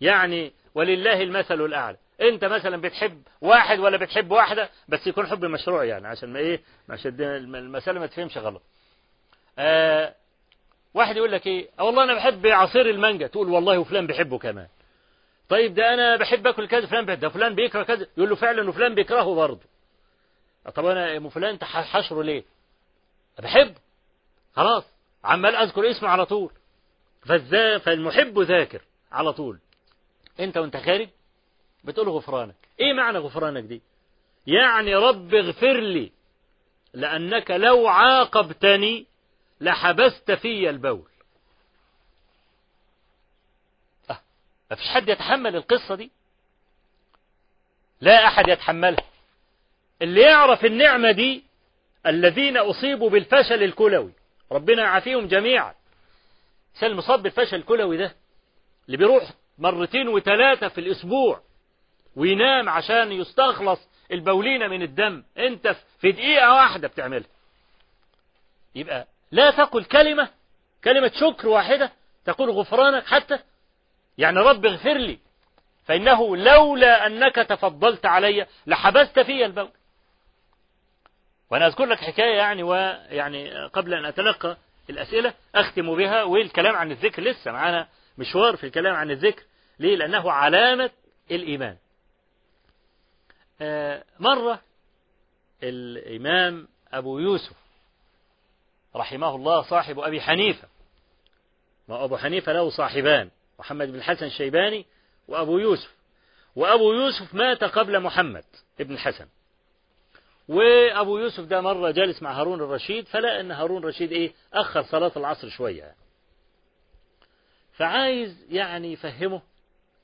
يعني ولله المثل الأعلى. انت مثلا بتحب واحد ولا بتحب واحدة؟ بس يكون حب مشروع يعني عشان ما إيه عشان المسألة ما تفهمش غلط. آه واحد يقول لك إيه آه والله أنا بحب عصير المانجا. تقول والله وفلان بيحبه كمان. طيب ده أنا بحب آكل كذا فلان بيحب ده فلان بيكره كذا. يقول له فعلا وفلان بيكرهه برضه. طب أنا ام فلان أنت حشره ليه؟ بحب. خلاص. عمال أذكر اسمه على طول. فالمحب ذاكر على طول. أنت وأنت خارج. بتقول غفرانك. إيه معنى غفرانك دي؟ يعني رب اغفر لي لأنك لو عاقبتني لحبست في البول. أه. ما فيش حد يتحمل القصة دي؟ لا أحد يتحملها. اللي يعرف النعمة دي الذين أصيبوا بالفشل الكلوي. ربنا يعافيهم جميعا. المصاب بالفشل الكلوي ده اللي بيروح مرتين وثلاثة في الأسبوع. وينام عشان يستخلص البولين من الدم. انت في دقيقة واحدة بتعملها. يبقى لا تقل كلمة كلمة شكر واحدة تقول غفرانك حتى. يعني رب اغفر لي فإنه لولا أنك تفضلت علي لحبست في البول. وأنا أذكر لك حكاية يعني ويعني قبل أن أتلقى الأسئلة أختم بها والكلام عن الذكر لسه معانا مشوار في الكلام عن الذكر ليه؟ لأنه علامة الإيمان. مرة الإمام أبو يوسف رحمه الله صاحب أبي حنيفة. ما أبو حنيفة له صاحبان محمد بن الحسن الشيباني وأبو يوسف. وأبو يوسف مات قبل محمد ابن الحسن. وأبو يوسف ده مرة جالس مع هارون الرشيد فلا أن هارون الرشيد إيه؟ أخر صلاة العصر شوية فعايز يعني يفهمه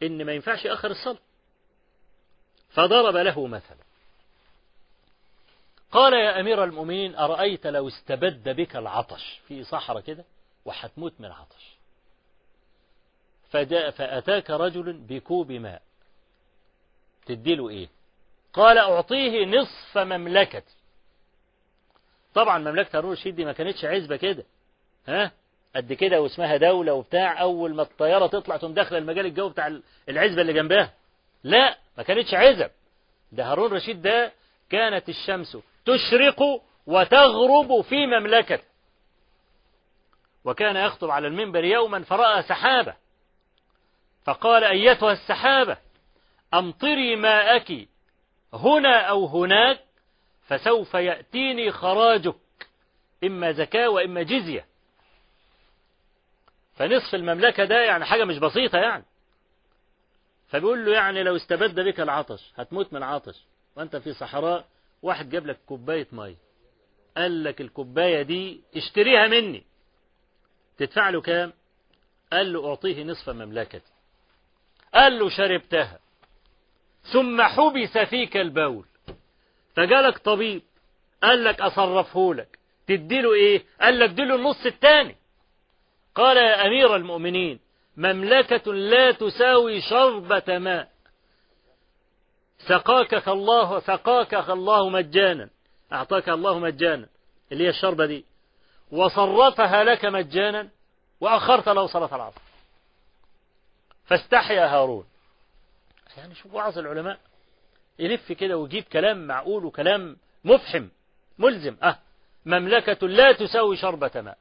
إن ما ينفعش يأخر الصلاة. فضرب له مثلا. قال يا أمير المؤمنين أرأيت لو استبد بك العطش؟ في صحراء كده وحتموت من العطش. فجاء فأتاك رجل بكوب ماء. تديله إيه؟ قال أعطيه نصف مملكتي. طبعا مملكة هارون الرشيد دي ما كانتش عزبة كده ها؟ قد كده واسمها دولة وبتاع أول ما الطيارة تطلع تقوم داخلة المجال الجوي بتاع العزبة اللي جنبها. لا ما كانتش عزب. ده هارون الرشيد ده كانت الشمس تشرق وتغرب في مملكته وكان يخطب على المنبر يوما فرأى سحابة. فقال أيتها السحابة أمطري ماءك هنا أو هناك فسوف يأتيني خراجك إما زكاة وإما جزية. فنصف المملكة ده يعني حاجة مش بسيطة يعني. فبيقول له يعني لو استبد بك العطش هتموت من عطش وأنت في صحراء واحد جاب لك كوباية مية. قال لك الكوباية دي اشتريها مني. تدفع له كام؟ قال له أعطيه نصف مملكتي. قال له شربتها. ثم حبس فيك البول. فجالك طبيب قال لك أصرفه لك. تديله إيه؟ قال لك اديله النص الثاني قال يا أمير المؤمنين مملكة لا تساوي شربة ماء. سقاك الله سقاك الله مجانا. أعطاك الله مجانا. اللي هي الشربة دي. وصرفها لك مجانا. وأخرت له صلاة العصر. فاستحيا هارون. يعني شوف وعظ العلماء. يلف كده ويجيب كلام معقول وكلام مفحم ملزم. أه. مملكة لا تساوي شربة ماء.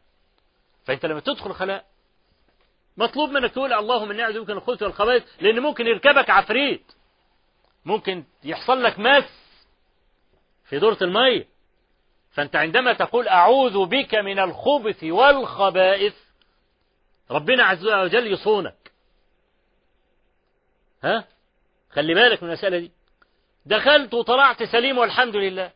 فأنت لما تدخل خلاء مطلوب منك تقول اللهم إني أعوذ بك من الخبث والخبائث لأن ممكن يركبك عفريت. ممكن يحصل لك مس في دورة المية فأنت عندما تقول أعوذ بك من الخبث والخبائث ربنا عز وجل يصونك. ها؟ خلي بالك من المسألة دي. دخلت وطلعت سليم والحمد لله.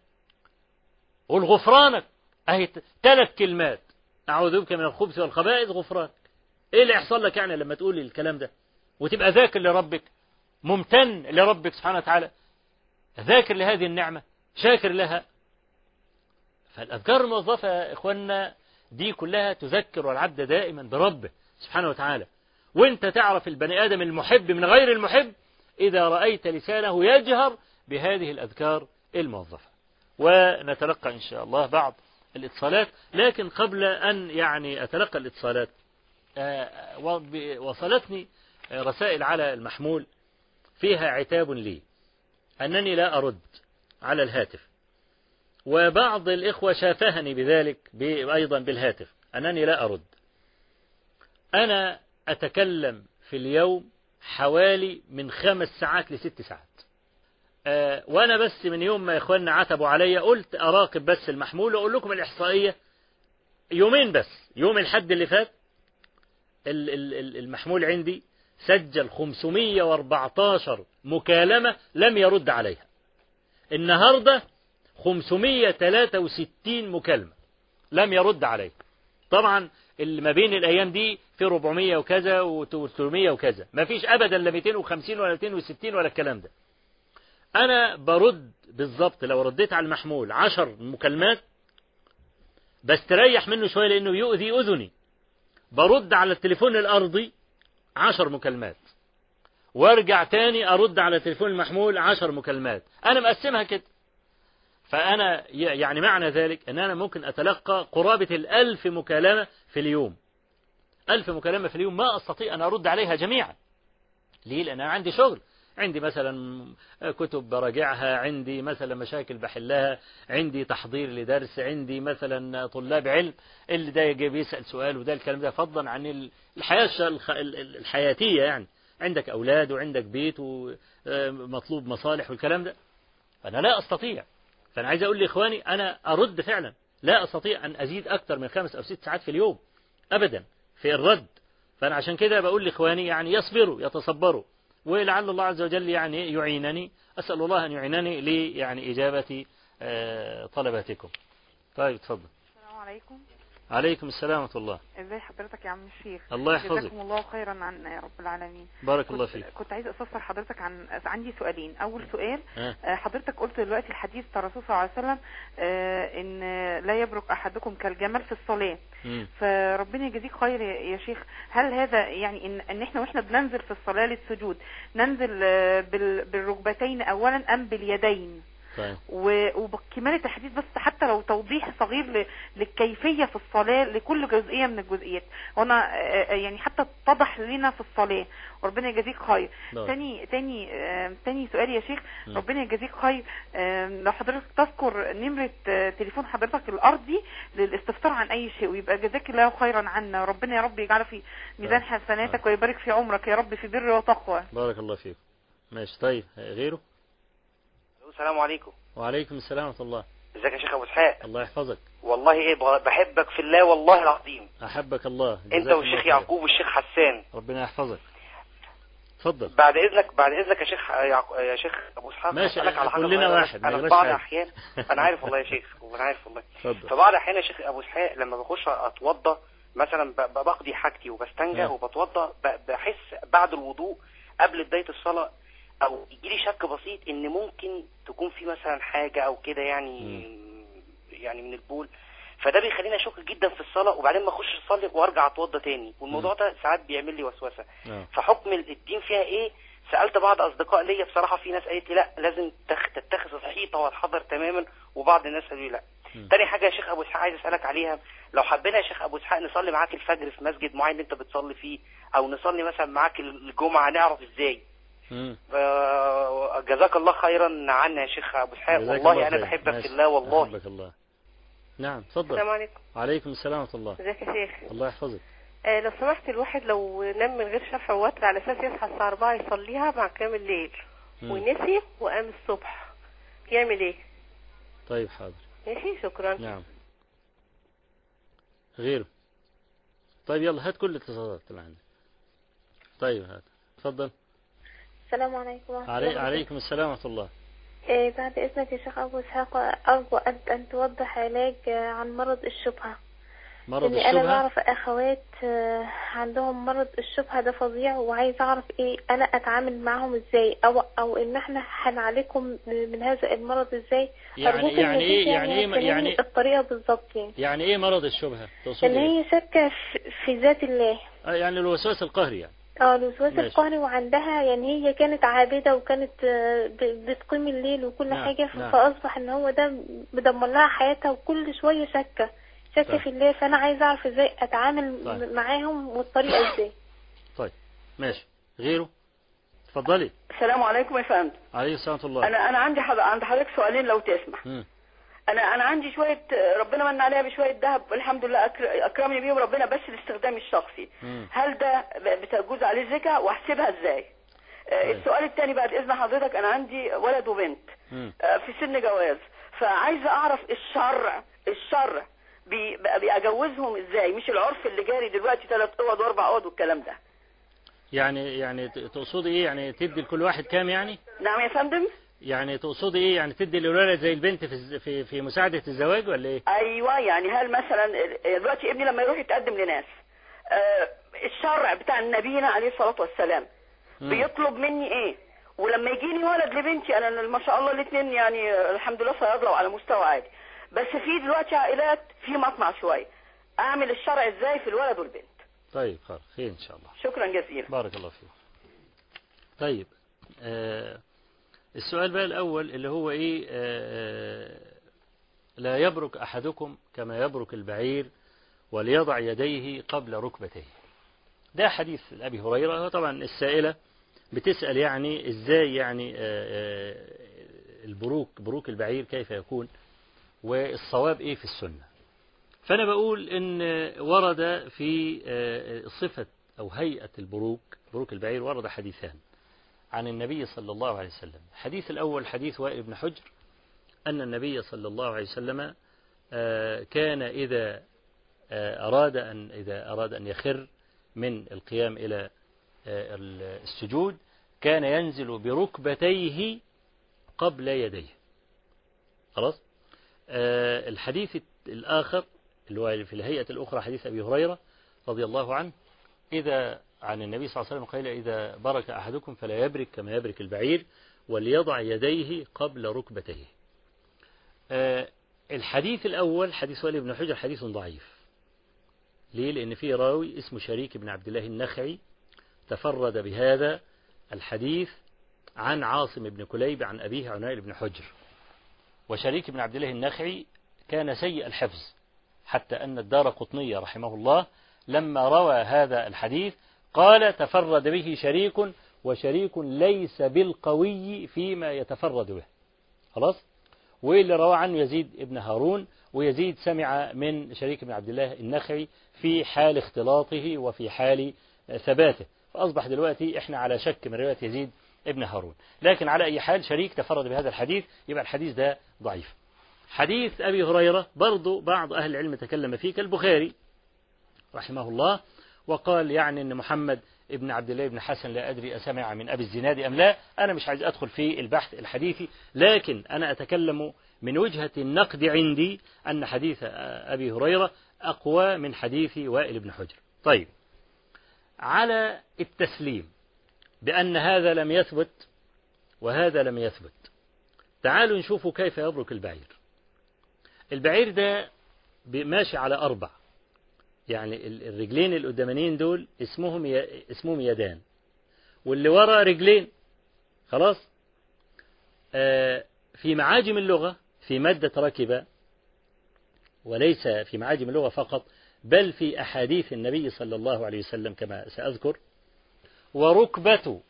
قول غفرانك اهي ثلاث كلمات. أعوذ بك من الخبث والخبائث غفرانك. إيه اللي يحصل لك يعني لما تقول الكلام ده؟ وتبقى ذاكر لربك ممتن لربك سبحانه وتعالى ذاكر لهذه النعمة شاكر لها. فالأذكار الموظفة يا إخواننا دي كلها تذكر العبد دائما بربه سبحانه وتعالى. وأنت تعرف البني آدم المحب من غير المحب إذا رأيت لسانه يجهر بهذه الأذكار الموظفة. ونتلقى إن شاء الله بعض الإتصالات لكن قبل أن يعني أتلقى الإتصالات وصلتني رسائل على المحمول فيها عتاب لي. أنني لا أرد على الهاتف. وبعض الإخوة شافهني بذلك أيضا بالهاتف. أنني لا أرد. أنا أتكلم في اليوم حوالي من خمس ساعات لست ساعات. أه وأنا بس من يوم ما إخواننا عتبوا عليا قلت أراقب بس المحمول وأقول لكم الإحصائية. يومين بس. يوم الحد اللي فات المحمول عندي سجل 514 مكالمة لم يرد عليها. النهاردة 563 مكالمة لم يرد عليها. طبعا اللي ما بين الأيام دي في 400 وكذا و300 وكذا. ما فيش أبدا لا 250 ولا 260 ولا الكلام ده. أنا برد بالظبط لو رديت على المحمول 10 مكالمات بستريح منه شوية لأنه يؤذي أذني. برد على التليفون الأرضي عشر مكالمات. وارجع تاني أرد على التليفون المحمول عشر مكالمات. أنا مقسمها كده. فأنا يعني معنى ذلك أن أنا ممكن أتلقى قرابة الألف مكالمة في اليوم. ألف مكالمة في اليوم ما أستطيع أن أرد عليها جميعا. ليه؟ لأن أنا عندي شغل. عندي مثلا كتب براجعها عندي مثلا مشاكل بحلها عندي تحضير لدرس عندي مثلا طلاب علم اللي ده يجي بيسأل سؤال وده الكلام ده فضلا عن الحياة الحياتية يعني. عندك أولاد وعندك بيت ومطلوب مصالح والكلام ده. فأنا لا أستطيع. فأنا عايز أقول لإخواني أنا أرد فعلا. لا أستطيع أن أزيد أكثر من خمس أو ست ساعات في اليوم. أبدا. في الرد. فأنا عشان كده بقول لإخواني يعني يصبروا يتصبروا. ولعل الله عز وجل يعني يعينني أسأل الله أن يعينني لي يعني إجابة طلباتكم. طيب تفضل. السلام عليكم. عليكم السلام ورحمة الله. ازي حضرتك يا عم الشيخ؟ الله يحفظك. جزاكم الله خيرا عن رب العالمين. بارك الله فيك. كنت عايزه استفسر حضرتك عن عندي سؤالين. أول سؤال آه، حضرتك قلت دلوقتي الحديث الرسول صلى الله عليه وسلم آه، إن لا يبرك أحدكم كالجمل في الصلاة. مم. فربنا يجزيك خير يا شيخ. هل هذا يعني ان, إن إحنا وإحنا بننزل في الصلاة للسجود ننزل آه، بال- بالركبتين اولا أم باليدين؟ طيب. و- وبكمال التحديث بس حتى لو توضيح صغير للكيفية في الصلاة لكل جزئية من الجزئيات. وأنا آه، آه، يعني حتى اتضح لنا في الصلاة. وربنا يجازيك خير. تاني تاني آه، تاني سؤال يا شيخ. مم. ربنا يجازيك خير. لو حضرتك تذكر نمرة تليفون حضرتك الأرضي للاستفسار عن أي شيء ويبقى جزاك الله خيرا عنا. ربنا يا رب يجعله في ميزان نعم. حسناتك ويبارك في عمرك. يا رب في بر وتقوى. بارك الله فيك. ماشي. طيب غيره؟ السلام عليكم وعليكم السلام ورحمة الله ازيك يا شيخ أبو إسحاق الله يحفظك والله إيه بحبك في الله والله العظيم أحبك الله أنت والشيخ. يعقوب والشيخ حسان ربنا يحفظك اتفضل بعد إذنك بعد إذنك يا شيخ. يا شيخ أبو إسحاق ماشي، على حاجة كلنا. واحد، أنا في بعض. الأحيان أنا عارف والله يا شيخ وأنا عارف والله اتفضل فبعض الأحيان يا شيخ أبو إسحاق لما بخش أتوضى مثلا بقضي حاجتي وبستنجى نعم. وبتوضى بحس بعد الوضوء قبل بداية الصلاة أو يجيلي شك بسيط إن ممكن تكون في مثلا حاجة أو كده يعني يعني من البول. فده بيخليني أشك جدا في الصلاة وبعدين ما أخش اصلي وأرجع أتوضى تاني. والموضوع ده ساعات بيعمل لي وسوسة. نعم. فحكم الدين فيها إيه؟ سألت بعض أصدقاء ليا بصراحة في ناس قالت لي لا لازم تخ- تتخذ الحيطه والحذر تماما وبعض الناس قالوا لي لا. تاني حاجة يا شيخ أبو إسحاق عايز أسألك عليها. لو حبينا يا شيخ أبو إسحاق نصلي معاك الفجر في مسجد معين أنت بتصلي فيه أو نصلي مثلا معاك الجمعة نعرف إزاي. آه، جزاك الله خيرا عنا يا شيخ أبو اسحاق والله الله أنا. بحبك. في الله والله. أحبك الله. نعم اتفضل السلام عليكم. وعليكم السلام ورحمة الله. ازيك يا شيخ الله يحفظك. آه لو سمحت الواحد لو نام من غير شفع ووتر على أساس يصحى الساعة 4 يصليها مع قيام الليل. مم. ونسي وقام الصبح. يعمل إيه؟ طيب حاضر. ماشي شكرا. نعم. غيره. طيب يلا هات كل الاتصالات اللي عندك. طيب هات. اتفضل السلام عليكم ورحمة علي... الله. عليكم السلام ورحمة الله. إيه بعد إذنك يا شيخ أبو إسحاق أرجو أن, أن توضح علاج آه، عن مرض الشبهة. مرض لأني أنا الشبهة؟ بعرف أخوات آه، عندهم مرض الشبهة ده فظيع وعايز أعرف إيه أنا أتعامل معهم إزاي أو أو إن إحنا هنعالجهم من هذا المرض إزاي؟ يعني يعني إيه أنت يعني إيه تفهميني يعني الطريقة بالظبط يعني. يعني إيه مرض الشبهة؟ إن هي شاكة في- في ذات الله. آه، يعني الوسواس القهري يعني. آه الوسواس. القهري وعندها يعني هي كانت عابدة وكانت آه، بتقيم الليل وكل نعم، حاجة نعم. فأصبح إن هو ده مدمر لها حياتها وكل شوية شكة شكة طيب. في الله فأنا عايزة أعرف إزاي أتعامل طيب. معاهم والطريقة إزاي طيب ماشي غيره اتفضلي السلام عليكم يا فندم عليه السلام ورحمة الله أنا أنا عندي حض... عند حضرتك سؤالين لو تسمح مم. أنا أنا عندي شوية ربنا من عليها بشوية ذهب الحمد لله. أكرمني بيهم ربنا بس الاستخدام الشخصي مم. هل ده بتجوز عليه زكاة وأحسبها إزاي آه، طيب. السؤال الثاني بعد إذن حضرتك أنا عندي ولد وبنت. آه، في سن جواز فعايزه أعرف الشرع الشرع بي... بيجوزهم إزاي مش العرف اللي جاري دلوقتي ثلاث أوض وأربع أوض والكلام ده يعني يعني تقصدي إيه يعني تدي لكل واحد كام يعني نعم يا فندم يعني تقصدي إيه؟ يعني تدي للولد زي البنت في في في مساعدة الزواج ولا إيه؟ أيوه يعني هل مثلا دلوقتي ابني لما يروح يتقدم لناس آه، الشرع بتاع نبينا عليه الصلاة والسلام مم. بيطلب مني إيه؟ ولما يجيني ولد لبنتي أنا ما شاء الله الاثنين يعني الحمد لله صيادله وعلى مستوى عالي. بس في دلوقتي عائلات في مطمع شوية. أعمل الشرع إزاي في الولد والبنت؟ طيب خير خير إن شاء الله. شكرا جزيلا. بارك الله فيك. طيب آه السؤال بقى الأول اللي هو إيه آه لا يبرك أحدكم كما يبرك البعير وليضع يديه قبل ركبتيه. ده حديث أبي هريرة طبعا السائلة بتسأل يعني إزاي يعني آه آه البروك بروك البعير كيف يكون والصواب إيه في السنة. فأنا بقول إن ورد في آه، صفة أو هيئة البروك بروك البعير ورد حديثان. عن النبي صلى الله عليه وسلم. الحديث الأول حديث وائل بن حجر أن النبي صلى الله عليه وسلم آه، كان إذا آه، أراد أن إذا أراد أن يخر من القيام إلى آه، السجود كان ينزل بركبتيه قبل يديه. خلاص؟ الحديث الآخر اللي هو في الهيئة الأخرى حديث أبي هريرة رضي الله عنه إذا عن النبي صلى الله عليه وسلم قال إذا برك أحدكم فلا يبرك كما يبرك البعير وليضع يديه قبل ركبتيه آه، الحديث الأول حديث وائل بن حجر حديث ضعيف. ليه؟ لأن فيه راوي اسمه شريك بن عبد الله النخعي. تفرد بهذا الحديث عن عاصم بن كليب عن أبيه عنائل بن حجر. وشريك بن عبد الله النخعي كان سيء الحفظ حتى أن الدار قطنية رحمه الله لما روى هذا الحديث قال تفرد به شريك وشريك ليس بالقوي فيما يتفرد به. خلاص؟ واللي روى عنه يزيد ابن هارون ويزيد سمع من شريك بن عبد الله النخعي في حال اختلاطه وفي حال ثباته. فأصبح دلوقتي إحنا على شك من رواية يزيد ابن هارون. لكن على أي حال شريك تفرد بهذا الحديث يبقى الحديث ده ضعيف. حديث أبي هريرة برضو بعض أهل العلم تكلم فيه كالبخاري رحمه الله وقال يعني أن محمد ابن عبد الله بن حسن لا أدري أسمع من أبي الزناد أم لا. أنا مش عايز أدخل في البحث الحديثي لكن أنا أتكلم من وجهة النقد عندي أن حديث أبي هريرة أقوى من حديث وائل بن حجر. طيب على التسليم بأن هذا لم يثبت وهذا لم يثبت. تعالوا نشوفوا كيف يبرك البعير. البعير ده ماشي على أربع. يعني الرجلين القدامانيين دول اسمهم. اسمهم يدان. واللي ورا رجلين. خلاص؟ آه في معاجم اللغة في مادة ركب وليس في معاجم اللغة فقط بل في أحاديث النبي صلى الله عليه وسلم كما سأذكر. وركبة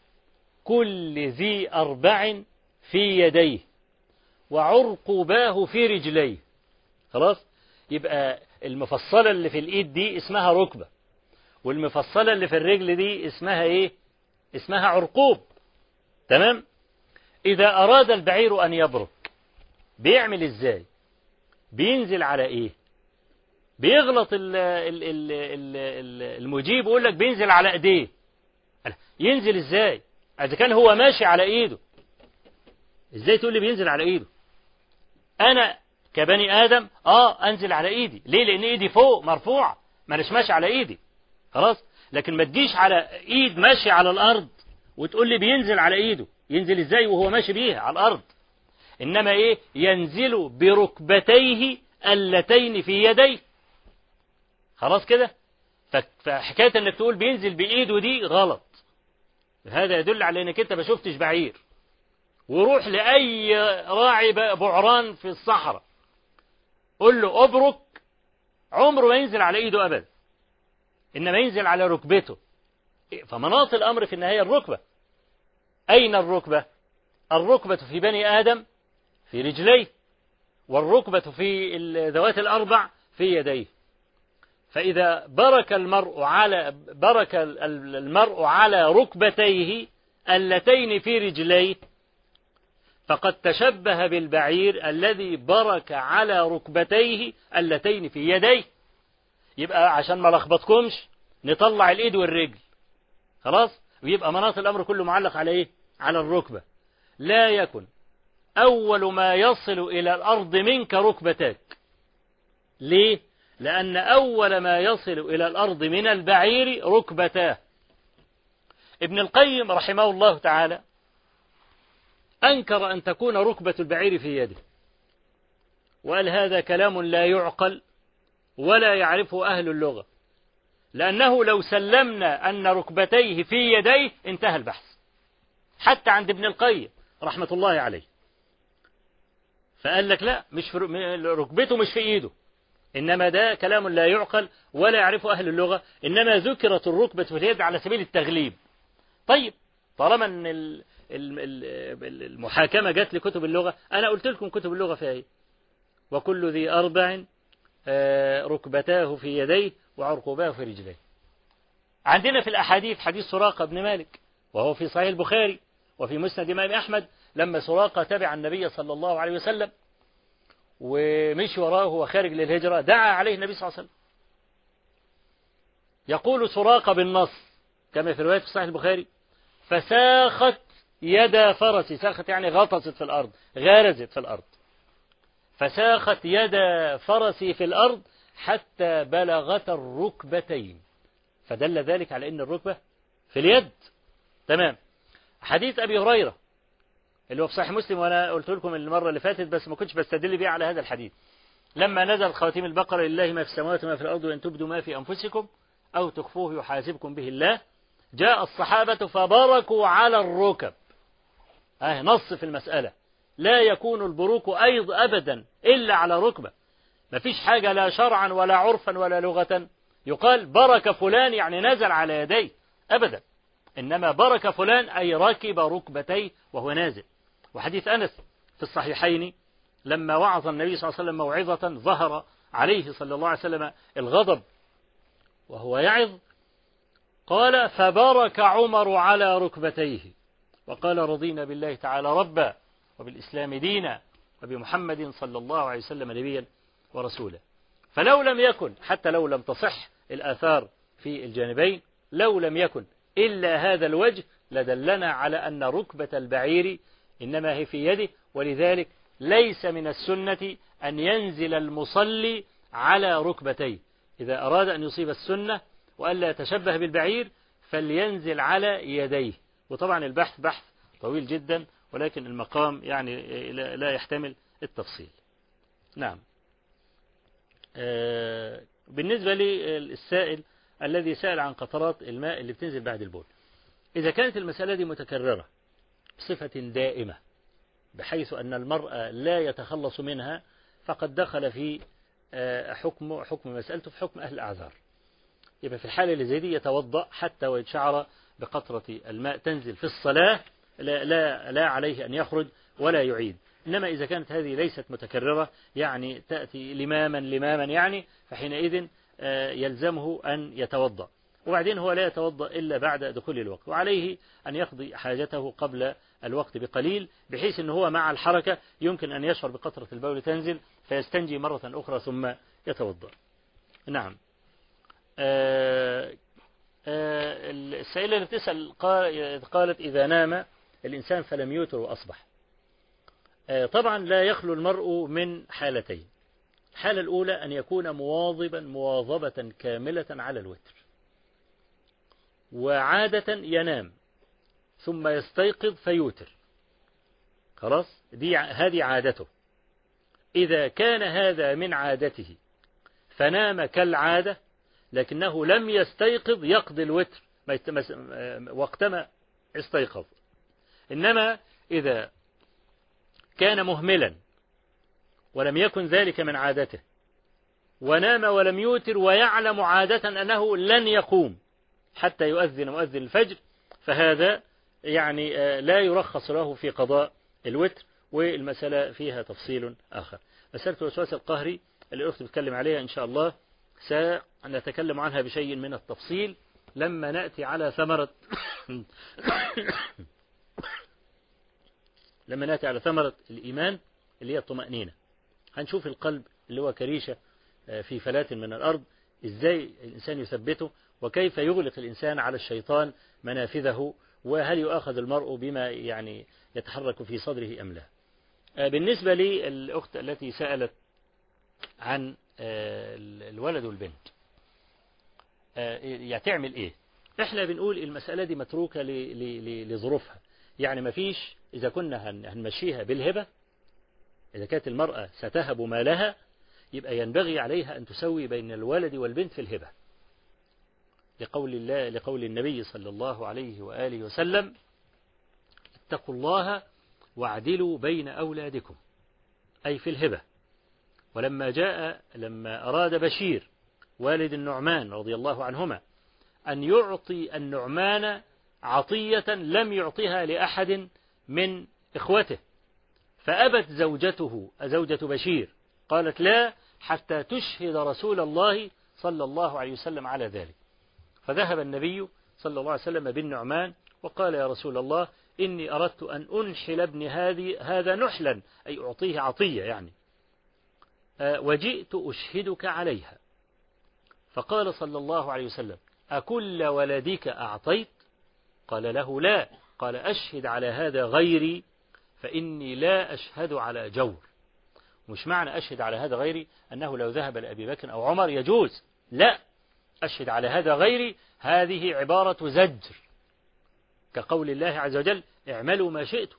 كل ذي أربع في يديه وعرقباه في رجليه. خلاص؟ يبقى المفصلة اللي في الإيد دي اسمها ركبة والمفصلة اللي في الرجل دي اسمها إيه؟ اسمها عرقوب. تمام؟ إذا أراد البعير أن يبرك بيعمل إزاي؟ بينزل على إيه؟ بيغلط ال ال ال ال المجيب يقول لك بينزل على إيديه. ينزل إزاي؟ إذا كان هو ماشي على إيده. إزاي تقول لي بينزل على إيده؟ أنا كبني آدم آه أنزل على إيدي. ليه؟ لأن إيدي فوق مرفوعة ما ماشي على إيدي. خلاص؟ لكن ما تجيش على إيد ماشي على الأرض وتقول لي بينزل على إيده. ينزل إزاي وهو ماشي بيها؟ على الأرض. إنما إيه؟ ينزل بركبتيه اللتين في يديه. خلاص كده؟ فحكاية إنك تقول بينزل بإيده دي غلط. هذا يدل على إنك أنت ما شفتش بعير. وروح لأي راعي بعران في الصحراء. قول له ابرك عمره ما ينزل على ايده ابدا انما ينزل على ركبته. فمناط الامر في النهاية الركبة. أين الركبة؟ الركبة في بني آدم في رجليه والركبة في الذوات الأربع في يديه. فإذا برك المرء على برك المرء على ركبتيه اللتين في رجليه فقد تشبه بالبعير الذي برك على ركبتيه اللتين في يديه. يبقى عشان ما لخبطكمش نطلع الإيد والرجل. خلاص؟ ويبقى مناط الأمر كله معلق على إيه؟ على الركبة. لا يكن أول ما يصل إلى الأرض منك ركبتاك ليه؟ لأن أول ما يصل إلى الأرض من البعير ركبتاه. ابن القيم رحمه الله تعالى أنكر أن تكون ركبة البعير في يده. وقال هذا كلام لا يعقل ولا يعرفه أهل اللغة. لأنه لو سلمنا أن ركبتيه في يديه انتهى البحث. حتى عند ابن القيم رحمة الله عليه. فقال لك لا مش في ركبته مش في إيده. إنما ده كلام لا يعقل ولا يعرفه أهل اللغة. إنما ذكرت الركبة في اليد على سبيل التغليب. طيب طالما أن المحاكمة جت لكتب اللغة. أنا قلت لكم كتب اللغة فيها إيه؟ وكل ذي أربع ركبتاه في يديه وعرقباه في رجليه. عندنا في الأحاديث حديث سراقة بن مالك وهو في صحيح البخاري وفي مسند إمام أحمد لما سراقة تبع النبي صلى الله عليه وسلم ومشي وراه وهو خارج للهجرة دعا عليه النبي صلى الله عليه وسلم. يقول سراقة بالنص كما في رواية في صحيح البخاري فساخت يد فرسي ساخت يعني غطست في الأرض غارزت في الأرض. فساخت يد فرسي في الأرض حتى بلغت الركبتين. فدل ذلك على أن الركبة في اليد. تمام. حديث أبي هريرة اللي هو في صحيح مسلم وأنا قلت لكم المرة اللي فاتت بس ما كنتش بستدل بيه على هذا الحديث. لما نزل خواتيم البقرة لله ما في السماوات وما في الأرض وأن تبدوا ما في أنفسكم أو تخفوه يحاسبكم به الله جاء الصحابة فبركوا على الركب. آه نص في المسألة. لا يكون البروك أيض أبدا إلا على ركبة. ما فيش حاجة لا شرعا ولا عرفا ولا لغة. يقال برك فلان يعني نزل على يديه. أبدا. إنما برك فلان أي ركب ركبتيه وهو نازل. وحديث أنس في الصحيحين لما وعظ النبي صلى الله عليه وسلم موعظة ظهر عليه صلى الله عليه وسلم الغضب وهو يعظ قال فبارك عمر على ركبتيه. وقال رضينا بالله تعالى ربا وبالإسلام دينا وبمحمد صلى الله عليه وسلم نبيا ورسولا. فلو لم يكن حتى لو لم تصح الآثار في الجانبين لو لم يكن إلا هذا الوجه لدلنا على أن ركبة البعير إنما هي في يده ولذلك ليس من السنة أن ينزل المصلي على ركبتيه. إذا أراد أن يصيب السنة وألا يتشبه بالبعير فلينزل على يديه. وطبعا البحث بحث طويل جدا ولكن المقام يعني لا يحتمل التفصيل. نعم. بالنسبة للسائل الذي سأل عن قطرات الماء اللي بتنزل بعد البول. إذا كانت المسألة دي متكررة بصفة دائمة بحيث أن المرأة لا يتخلص منها فقد دخل في حكم حكم مسألته في حكم أهل الأعذار. يبقى في الحالة اللي زي دي يتوضأ حتى وإن شعر بقطرة الماء تنزل في الصلاة لا, لا, لا عليه أن يخرج ولا يعيد. إنما إذا كانت هذه ليست متكررة يعني تأتي لماما لماما يعني فحينئذ يلزمه أن يتوضأ. وبعدين هو لا يتوضأ إلا بعد دخول الوقت وعليه أن يقضي حاجته قبل الوقت بقليل بحيث أنه هو مع الحركة يمكن أن يشعر بقطرة البول تنزل فيستنجي مرة أخرى ثم يتوضأ. نعم. السائلة التي تسأل قالت إذا نام الإنسان فلم يوتر وأصبح. طبعا لا يخلو المرء من حالتين. الحالة الأولى أن يكون مواظبا مواظبة كاملة على الوتر. وعادة ينام ثم يستيقظ فيوتر. خلاص؟ دي هذه عادته. إذا كان هذا من عادته فنام كالعادة لكنه لم يستيقظ يقضي الوتر وقتما استيقظ. إنما إذا كان مهملا ولم يكن ذلك من عادته ونام ولم يوتر ويعلم عادة أنه لن يقوم حتى يؤذن مؤذن الفجر فهذا يعني لا يرخص له في قضاء الوتر والمسألة فيها تفصيل آخر. مسألة الوسواس القهري اللي الأخت بتكلم عليها إن شاء الله سنتكلم عنها بشيء من التفصيل لما نأتي على ثمرة لما نأتي على ثمرة الإيمان اللي هي الطمأنينة. هنشوف القلب اللي هو كريشة في فلاة من الأرض إزاي الإنسان يثبته وكيف يغلق الإنسان على الشيطان منافذه وهل يؤاخذ المرء بما يعني يتحرك في صدره أم لا. بالنسبة للأخت التي سألت عن الولد والبنت. تعمل إيه؟ إحنا بنقول المسألة دي متروكة لظروفها. يعني ما فيش إذا كنا هنمشيها بالهبة إذا كانت المرأة ستهب مالها يبقى ينبغي عليها أن تسوي بين الولد والبنت في الهبة. لقول الله لقول النبي صلى الله عليه وآله وسلم اتقوا الله واعدلوا بين أولادكم. أي في الهبة. ولما جاء لما أراد بشير والد النعمان رضي الله عنهما أن يعطي النعمان عطية لم يعطها لأحد من إخوته فأبت زوجته زوجة بشير قالت لا حتى تشهد رسول الله صلى الله عليه وسلم على ذلك. فذهب النبي صلى الله عليه وسلم بالنعمان وقال يا رسول الله إني أردت أن أنحل ابن هذه هذا نحلا أي أعطيه عطية يعني. وجئت أشهدك عليها. فقال صلى الله عليه وسلم أكل ولدك أعطيت؟ قال له لا. قال أشهد على هذا غيري فإني لا أشهد على جور. مش معنى أشهد على هذا غيري أنه لو ذهب لأبي بكر أو عمر يجوز. لا. أشهد على هذا غيري هذه عبارة زجر. كقول الله عز وجل اعملوا ما شئتم.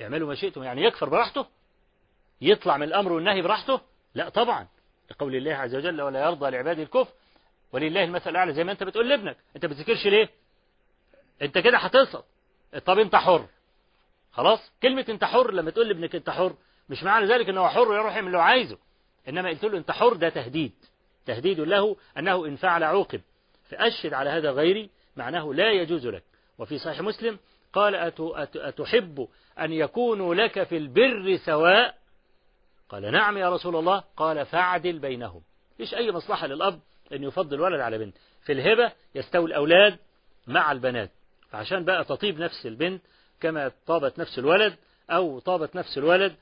اعملوا ما شئتم يعني يكفر براحته. يطلع من الأمر والنهي براحته؟ لا طبعا. لقول الله عز وجل ولا يرضى لعباده الكفر. ولله المثل الأعلى زي ما أنت بتقول لابنك. أنت بتذكرش ليه؟ أنت كده هتسقط طب أنت حر. خلاص؟ كلمة أنت حر لما تقول لابنك أنت حر مش معنى ذلك أنه حر يروح يعمل اللي عايزه. إنما قلت له أنت حر ده تهديد. تهديد له أنه إن فعل عوقب. فأشهد على هذا غيري معناه لا يجوز لك. وفي صحيح مسلم قال أتحب أن يكونوا لك في البر سواء قال نعم يا رسول الله. قال فاعدل بينهم. ليش أي مصلحة للأب أن يفضل ولد على بنت. في الهبة يستوي الأولاد مع البنات. فعشان بقى تطيب نفس البنت كما طابت نفس الولد أو طابت نفس الولد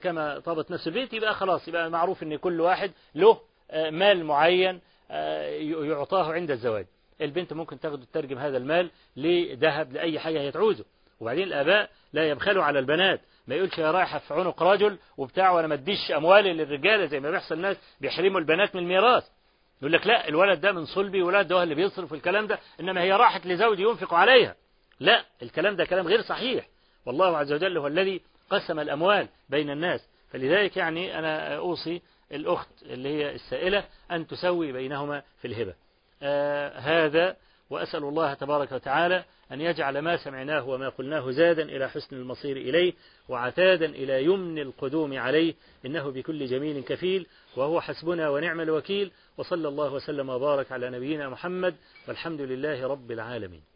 كما طابت نفس البنت يبقى خلاص يبقى معروف أن كل واحد له مال معين يعطاه عند الزواج. البنت ممكن تاخد تترجم هذا المال لذهب لأي حاجة هي تعوزه. وبعدين الآباء لا يبخلوا على البنات. ما يقولش يا رايحة في عنق رجل وبتاع وأنا ما أديش أموالي للرجالة زي ما بيحصل الناس بيحرموا البنات من الميراث. يقول لك لا الولد ده من صلبي ولد ده هو اللي بيصرف الكلام ده إنما هي راحت لزوج ينفق عليها. لا الكلام ده كلام غير صحيح. والله عز وجل هو الذي قسم الأموال بين الناس. فلذلك يعني أنا أوصي الأخت اللي هي السائلة أن تسوي بينهما في الهبة. آه هذا وأسأل الله تبارك وتعالى أن يجعل ما سمعناه وما قلناه زادا إلى حسن المصير إليه وعتادا إلى يمن القدوم عليه إنه بكل جميل كفيل وهو حسبنا ونعم الوكيل وصلى الله وسلم وبارك على نبينا محمد والحمد لله رب العالمين